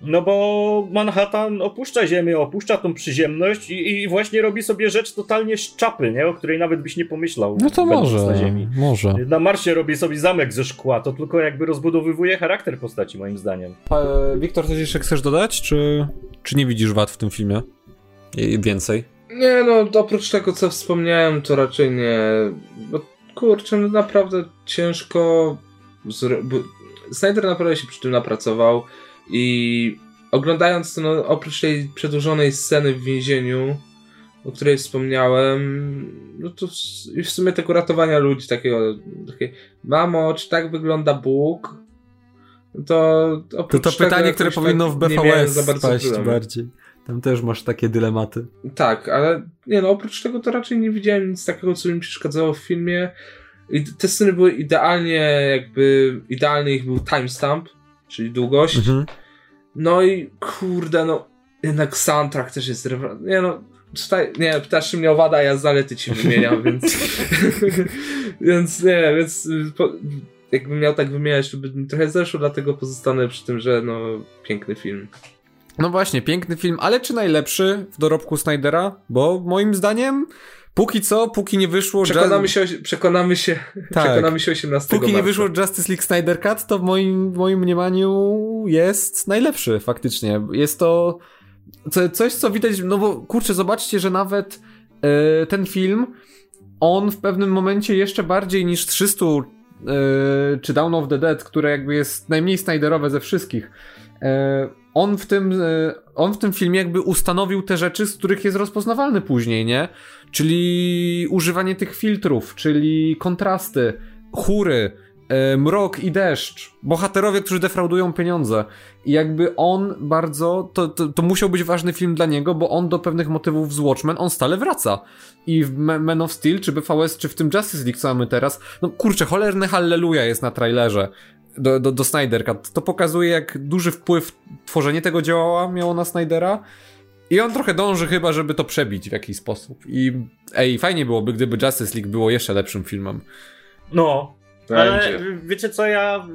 No bo Manhattan opuszcza ziemię, opuszcza tą przyziemność i, i, właśnie robi sobie rzecz totalnie z czapy, nie? o której nawet byś nie pomyślał. No to może, na ziemi. może. Na Marsie robi sobie zamek ze szkła, to tylko jakby rozbudowywuje charakter postaci moim zdaniem. E, Wiktor, coś jeszcze chcesz dodać, czy, czy nie widzisz wad w tym filmie? I więcej? Nie no, oprócz tego co wspomniałem, to raczej nie, bo kurczę, no naprawdę ciężko. Snyder naprawdę się przy tym napracował i oglądając to, no, oprócz tej przedłużonej sceny w więzieniu, o której wspomniałem, no to w sumie tego ratowania ludzi, takiego, takie, mamo, czy tak wygląda Bóg? To, to to pytanie, które powinno tak w BVS spaść bardziej. Tam też masz takie dylematy. Tak, ale nie no, oprócz tego to raczej nie widziałem nic takiego, co mi przeszkadzało w filmie. I te sceny były idealnie, jakby idealny ich był timestamp, czyli długość. Mhm. No i kurde, no jednak soundtrack też jest nie no, tutaj, nie, pytasz mnie o wada, ja zalety ci wymieniam, [laughs] więc [laughs] więc nie, więc po, jakbym miał tak wymieniać, to by mi trochę zeszło, dlatego pozostanę przy tym, że no, piękny film. No właśnie, piękny film, ale czy najlepszy w dorobku Snydera? Bo moim zdaniem Póki co, póki nie wyszło... Przekonamy się, przekonamy się, tak. przekonamy się 18 Póki marca. nie wyszło Justice League Snyder Cut, to w moim, w moim mniemaniu jest najlepszy faktycznie. Jest to coś, co widać, no bo kurczę, zobaczcie, że nawet yy, ten film, on w pewnym momencie jeszcze bardziej niż 300 yy, e, czy Down of the Dead, które jakby jest najmniej Snyderowe ze wszystkich, yy, on w tym, e, on w tym filmie jakby ustanowił te rzeczy, z których jest rozpoznawalny później, nie? Czyli używanie tych filtrów, czyli kontrasty, chóry, e, Mrok i Deszcz. Bohaterowie, którzy defraudują pieniądze. I jakby on bardzo, to, to, to musiał być ważny film dla niego, bo on do pewnych motywów z Watchmen, on stale wraca. I w Man of Steel, czy BVS, czy w tym Justice League, co mamy teraz, no kurczę, cholerny halleluja jest na trailerze do, do, do Snyder Cut. To pokazuje, jak duży wpływ tworzenie tego działała miało na Snydera. I on trochę dąży chyba, żeby to przebić w jakiś sposób. I ej, fajnie byłoby, gdyby Justice League było jeszcze lepszym filmem. No, ale wiecie co, ja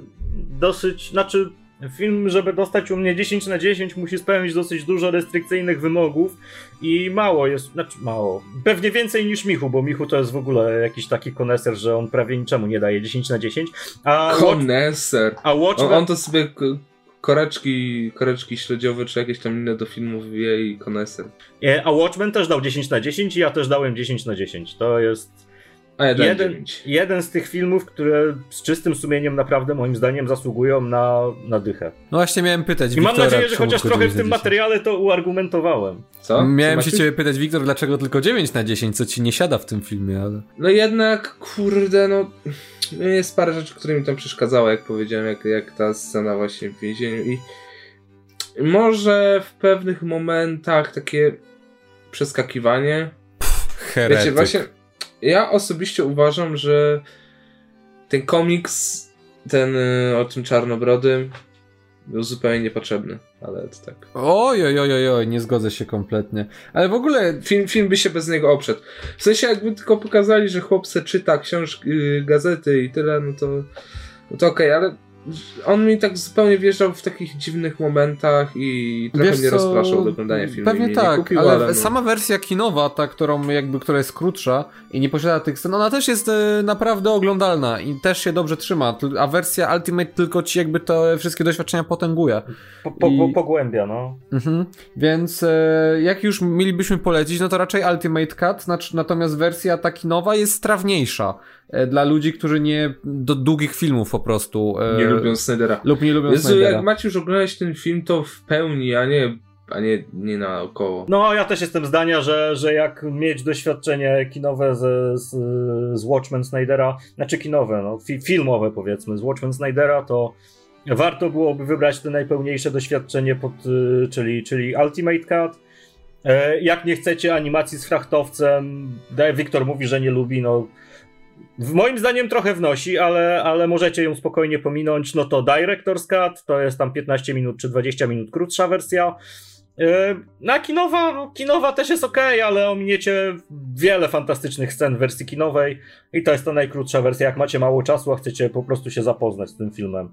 dosyć, znaczy film, żeby dostać u mnie 10 na 10 musi spełnić dosyć dużo restrykcyjnych wymogów i mało jest, znaczy mało, pewnie więcej niż Michu, bo Michu to jest w ogóle jakiś taki koneser, że on prawie niczemu nie daje 10 na 10. A koneser. A Watchmen... On, on to sobie koreczki, koreczki śledziowe czy jakieś tam inne do filmów wie i koneser. A Watchmen też dał 10 na 10 i ja też dałem 10 na 10. To jest jeden, jeden z tych filmów, które z czystym sumieniem naprawdę moim zdaniem zasługują na, na dychę. No właśnie miałem pytać. I Wiktora, mam nadzieję, że chociaż trochę w tym materiale to uargumentowałem. Co? Miałem się ciebie pytać, Wiktor, dlaczego tylko 9 na 10, co ci nie siada w tym filmie, ale. No jednak, kurde, no. Jest parę rzeczy, które mi tam przeszkadzały, jak powiedziałem, jak, jak ta scena właśnie w więzieniu i może w pewnych momentach takie przeskakiwanie. Pff, Wiecie, właśnie ja osobiście uważam, że ten komiks, ten y, o tym czarnobrodym, był zupełnie niepotrzebny, ale to tak. Oj, oj, oj, oj, nie zgodzę się kompletnie. Ale w ogóle. Film, film by się bez niego oprzedł. W sensie, jakby tylko pokazali, że chłopce czyta książki, y, gazety i tyle, no to, no to okej, okay, ale on mi tak zupełnie wjeżdżał w takich dziwnych momentach i trochę Wiesz mnie co, rozpraszał do oglądania filmu. Pewnie tak, kupił, ale, ale no. sama wersja kinowa, ta, którą jakby, która jest krótsza i nie posiada tych scen, ona też jest e, naprawdę oglądalna i też się dobrze trzyma, a wersja Ultimate tylko ci jakby te wszystkie doświadczenia potęguje. Po, po, I... Pogłębia, no. Mhm. Więc e, jak już mielibyśmy polecić, no to raczej Ultimate Cut, natomiast wersja ta kinowa jest strawniejsza. E, dla ludzi, którzy nie do długich filmów po prostu e, nie lubią Snydera. Lub nie lubią Jezu, Snydera. jak macie już oglądać ten film, to w pełni, a nie a nie, nie naokoło. No, ja też jestem zdania, że, że jak mieć doświadczenie kinowe z, z, z Watchmen Snydera, znaczy kinowe, no, fi, filmowe powiedzmy, z Watchmen Snydera, to warto byłoby wybrać to najpełniejsze doświadczenie, pod, y, czyli, czyli Ultimate Cut. E, jak nie chcecie animacji z frachtowcem, Wiktor mówi, że nie lubi, no w moim zdaniem trochę wnosi, ale, ale możecie ją spokojnie pominąć. No to Director's Cut, to jest tam 15 minut czy 20 minut krótsza wersja. Yy, na kinowa, no, kinowa też jest ok, ale ominiecie wiele fantastycznych scen w wersji kinowej i to jest ta najkrótsza wersja. Jak macie mało czasu, a chcecie po prostu się zapoznać z tym filmem.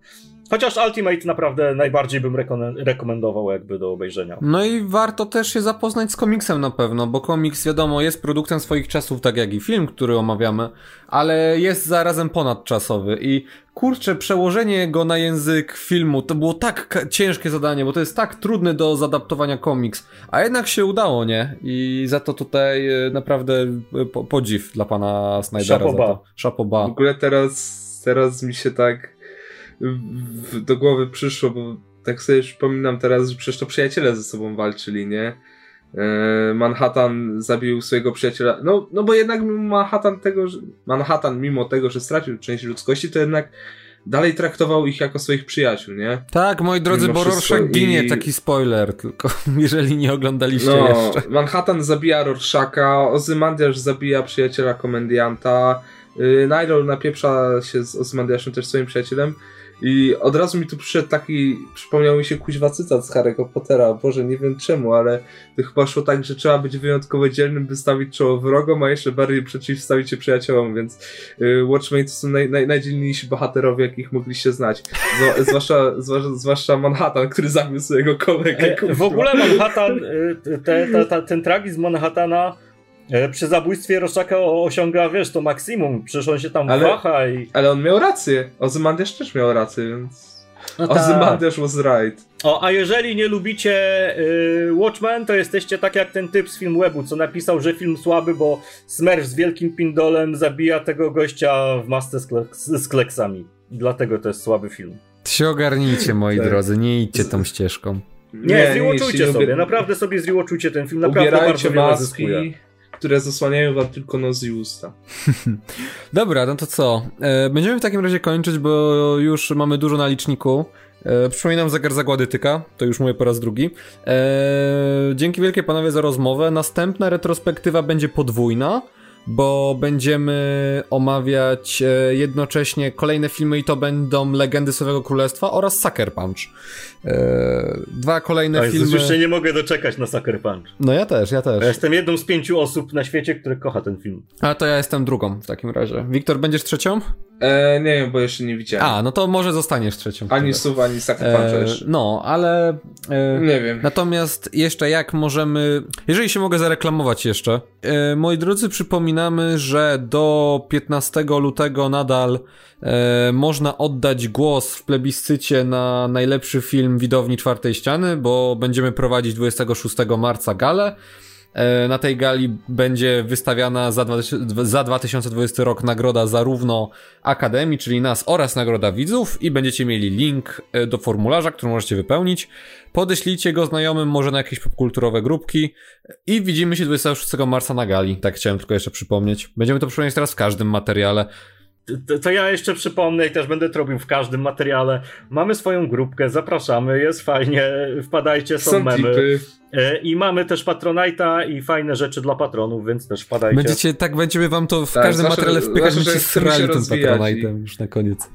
Chociaż Ultimate naprawdę najbardziej bym rekomendował jakby do obejrzenia. No i warto też się zapoznać z komiksem na pewno, bo komiks wiadomo jest produktem swoich czasów, tak jak i film, który omawiamy, ale jest zarazem ponadczasowy i kurczę, przełożenie go na język filmu to było tak ciężkie zadanie, bo to jest tak trudny do zadaptowania komiks, a jednak się udało, nie? I za to tutaj e, naprawdę e, podziw dla pana Snydera. Szapoba. Szapoba. W ogóle teraz, teraz mi się tak w, do głowy przyszło, bo tak sobie przypominam teraz, że przecież to przyjaciele ze sobą walczyli, nie? E, Manhattan zabił swojego przyjaciela. No, no bo jednak Manhattan tego, że Manhattan mimo tego, że stracił część ludzkości, to jednak dalej traktował ich jako swoich przyjaciół, nie? Tak, moi drodzy, mimo bo Rorschach ginie, i... taki spoiler, tylko [laughs] jeżeli nie oglądaliście no, jeszcze. Manhattan zabija Rorschacha, Ozymandiasz zabija przyjaciela komendianta, yy, Nyrol napieprza się z Ozymandiaszem też swoim przyjacielem, i od razu mi tu przyszedł taki, przypomniał mi się kuźwa cytat z Harry'ego Pottera, Boże, nie wiem czemu, ale to chyba szło tak, że trzeba być wyjątkowo dzielnym, by stawić czoło wrogom, a jeszcze bardziej przeciwstawić się przyjaciołom, więc y, Watchmen to są naj, naj, najdzielniejsi bohaterowie, jakich mogliście znać. [laughs] Zwłaszcza, zwłaszcza, zwłaszcza Manhattan, który zabił swojego kolegę. E, w ogóle Manhattan, y, te, te, te, ten tragizm Manhattana przy zabójstwie Roszaka osiąga, wiesz, to maksimum. Przecież on się tam ale, waha i... Ale on miał rację. Ozymandiasz też miał rację, więc... No tak. Ozymandiasz was right. O, a jeżeli nie lubicie y, Watchmen, to jesteście tak jak ten typ z Filmwebu, co napisał, że film słaby, bo Smurf z wielkim pindolem zabija tego gościa w masce z, klek z kleksami. Dlatego to jest słaby film. Się ogarnijcie, moi tak. drodzy, nie idźcie tą ścieżką. Nie, nie zrewatchujcie sobie, naprawdę sobie zrewatchujcie ten film, naprawdę bardzo maski. Które zasłaniają wam tylko nos i usta. [laughs] Dobra, no to co? E, będziemy w takim razie kończyć, bo już mamy dużo na liczniku. E, przypominam zegar zagłady tyka, to już mówię po raz drugi. E, dzięki wielkie panowie za rozmowę. Następna retrospektywa będzie podwójna bo będziemy omawiać e, jednocześnie kolejne filmy i to będą Legendy Sowego Królestwa oraz Sucker Punch. E, dwa kolejne Jezus, filmy. już się nie mogę doczekać na Sucker Punch. No ja też, ja też. Ja jestem jedną z pięciu osób na świecie, które kocha ten film. A to ja jestem drugą w takim razie. Wiktor, będziesz trzecią? E, nie wiem, bo jeszcze nie widziałem. A, no to może zostaniesz trzecią. Ani Suwa, ani Punch e. No, ale... E, nie wiem. Natomiast jeszcze jak możemy... Jeżeli się mogę zareklamować jeszcze. E, moi drodzy, przypominamy, że do 15 lutego nadal e, można oddać głos w plebiscycie na najlepszy film widowni czwartej ściany, bo będziemy prowadzić 26 marca galę. E, na tej gali będzie wystawiana za, za 2020 rok nagroda zarówno Akademii, czyli nas, oraz nagroda widzów i będziecie mieli link e, do formularza, który możecie wypełnić. Podeślijcie go znajomym, może na jakieś popkulturowe grupki i widzimy się 26 marca na gali. Tak chciałem tylko jeszcze przypomnieć. Będziemy to przypomnieć teraz w każdym materiale. To, to, ja jeszcze przypomnę i też będę to robił w każdym materiale. Mamy swoją grupkę, zapraszamy, jest fajnie, wpadajcie, są, są memy. Tipy. I mamy też Patronite'a i fajne rzeczy dla patronów, więc też wpadajcie. Będziecie, tak będziemy wam to w tak, każdym zawsze, materiale wpychać, będziecie srali tym Patronite'em już na koniec.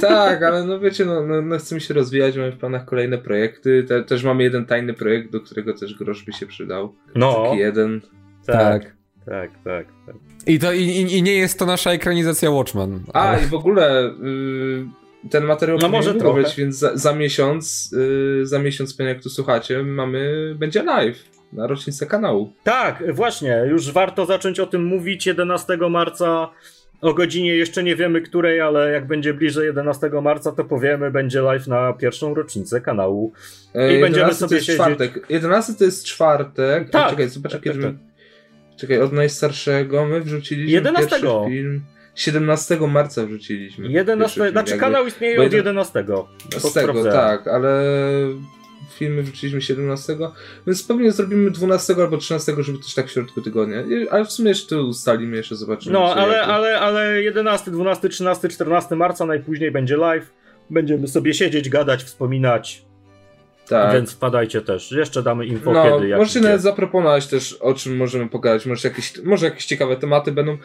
Tak, ale no wiecie, no, no, no, chcemy się rozwijać, mamy w planach kolejne projekty, Te, też mamy jeden tajny projekt, do którego też grosz by się przydał. No. Taki jeden. Tak. tak. Tak, tak, tak. I, to, i, i nie jest to nasza ekranizacja Watchman. A, ale... i w ogóle y, ten materiał no może być, więc za, za miesiąc, y, za miesiąc, jak tu słuchacie, mamy, będzie live na rocznicę kanału. Tak, właśnie, już warto zacząć o tym mówić 11 marca o godzinie jeszcze nie wiemy której, ale jak będzie bliżej 11 marca, to powiemy, będzie live na pierwszą rocznicę kanału. I będziemy sobie to jest siedzieć. czwartek. 11 to jest czwartek. Tak. A, czekaj, zobacz, tak, kiedy tak, tak. Czekaj, od najstarszego my wrzuciliśmy 11. film. 17 marca wrzuciliśmy. 11, znaczy jakby. kanał istnieje od 11. Z tego, tak, ale filmy wrzuciliśmy 17, więc pewnie zrobimy 12 albo 13, żeby też tak w środku tygodnia. Ale w sumie jeszcze to ustalimy, jeszcze zobaczymy. No, ale, ale, ale 11, 12, 13, 14 marca najpóźniej będzie live. Będziemy sobie siedzieć, gadać, wspominać. Tak. Więc wpadajcie też. Jeszcze damy info no, kiedy. Jak możecie nawet zaproponować też o czym możemy pogadać. Może jakieś, może jakieś ciekawe tematy będą.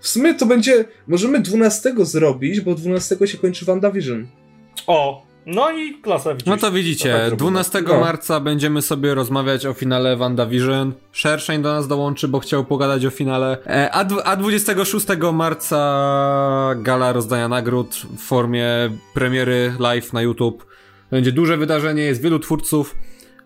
W sumie to będzie. Możemy 12 zrobić, bo 12 się kończy WandaVision. O! No i klasa widzisz. No to widzicie, to tak 12 no. marca będziemy sobie rozmawiać o finale WandaVision. Szerszeń do nas dołączy, bo chciał pogadać o finale. E, a, a 26 marca gala rozdania nagród w formie premiery live na YouTube. Będzie duże wydarzenie, jest wielu twórców,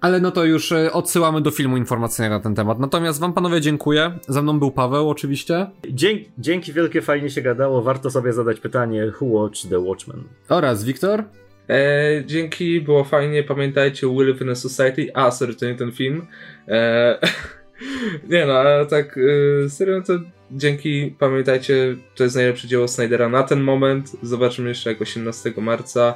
ale no to już e, odsyłamy do filmu informacyjnego na ten temat. Natomiast wam panowie dziękuję. Ze mną był Paweł oczywiście. Dzięki, dzięki wielkie, fajnie się gadało. Warto sobie zadać pytanie Who Watched The Watchmen? Oraz Wiktor. E, dzięki, było fajnie. Pamiętajcie Will Within a Society. A, sorry, to nie ten film. E, [laughs] nie no, ale tak e, serio to dzięki. Pamiętajcie, to jest najlepsze dzieło Snydera na ten moment. Zobaczymy jeszcze jak 18 marca.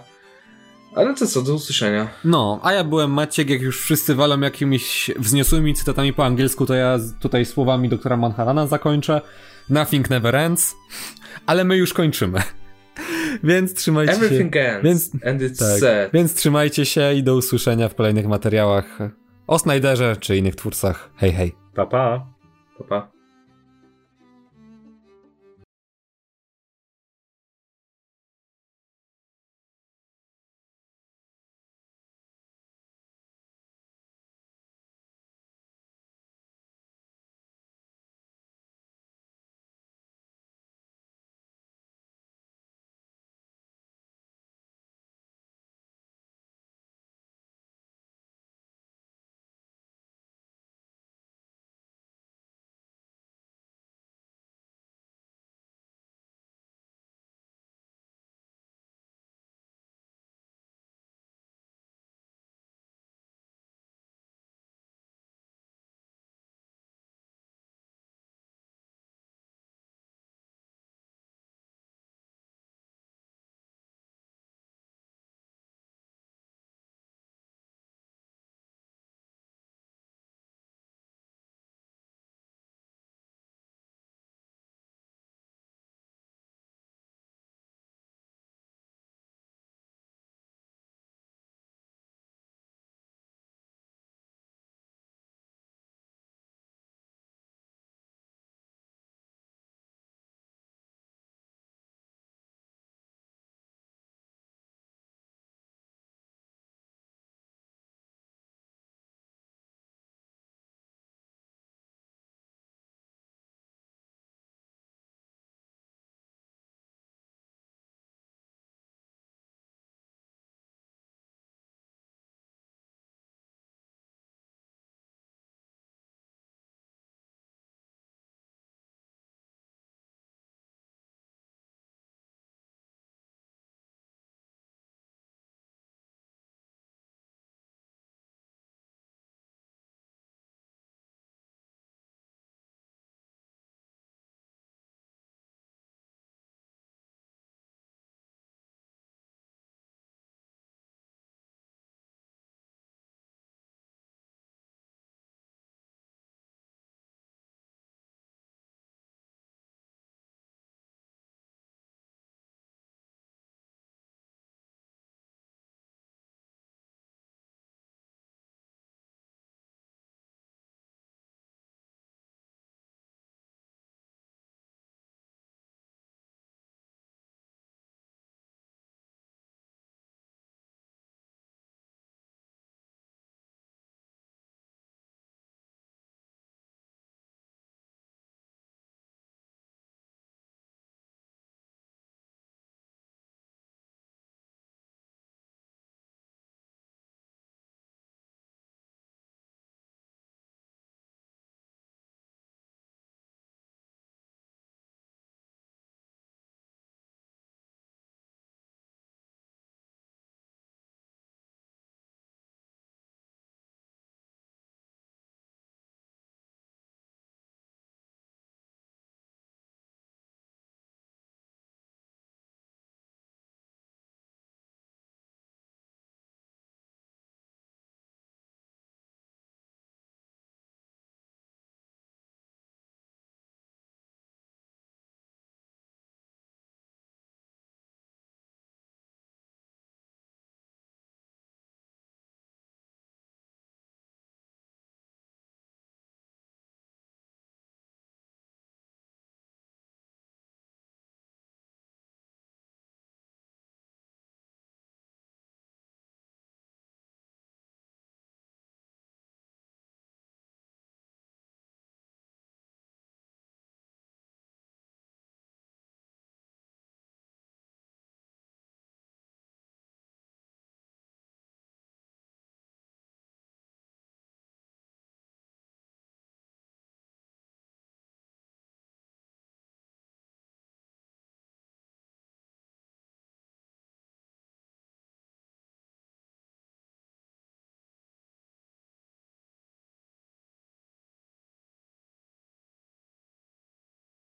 Ale to co, do usłyszenia. No, a ja byłem Maciek, jak już wszyscy walą jakimiś wzniosłymi cytatami po angielsku, to ja tutaj słowami doktora Manhattana zakończę. Nothing never ends. Ale my już kończymy. [laughs] Więc trzymajcie Everything się. Ends więc, and it's tak, sad. Więc trzymajcie się i do usłyszenia w kolejnych materiałach o Snyderze czy innych twórcach. Hej, hej. Pa, pa. Pa, pa.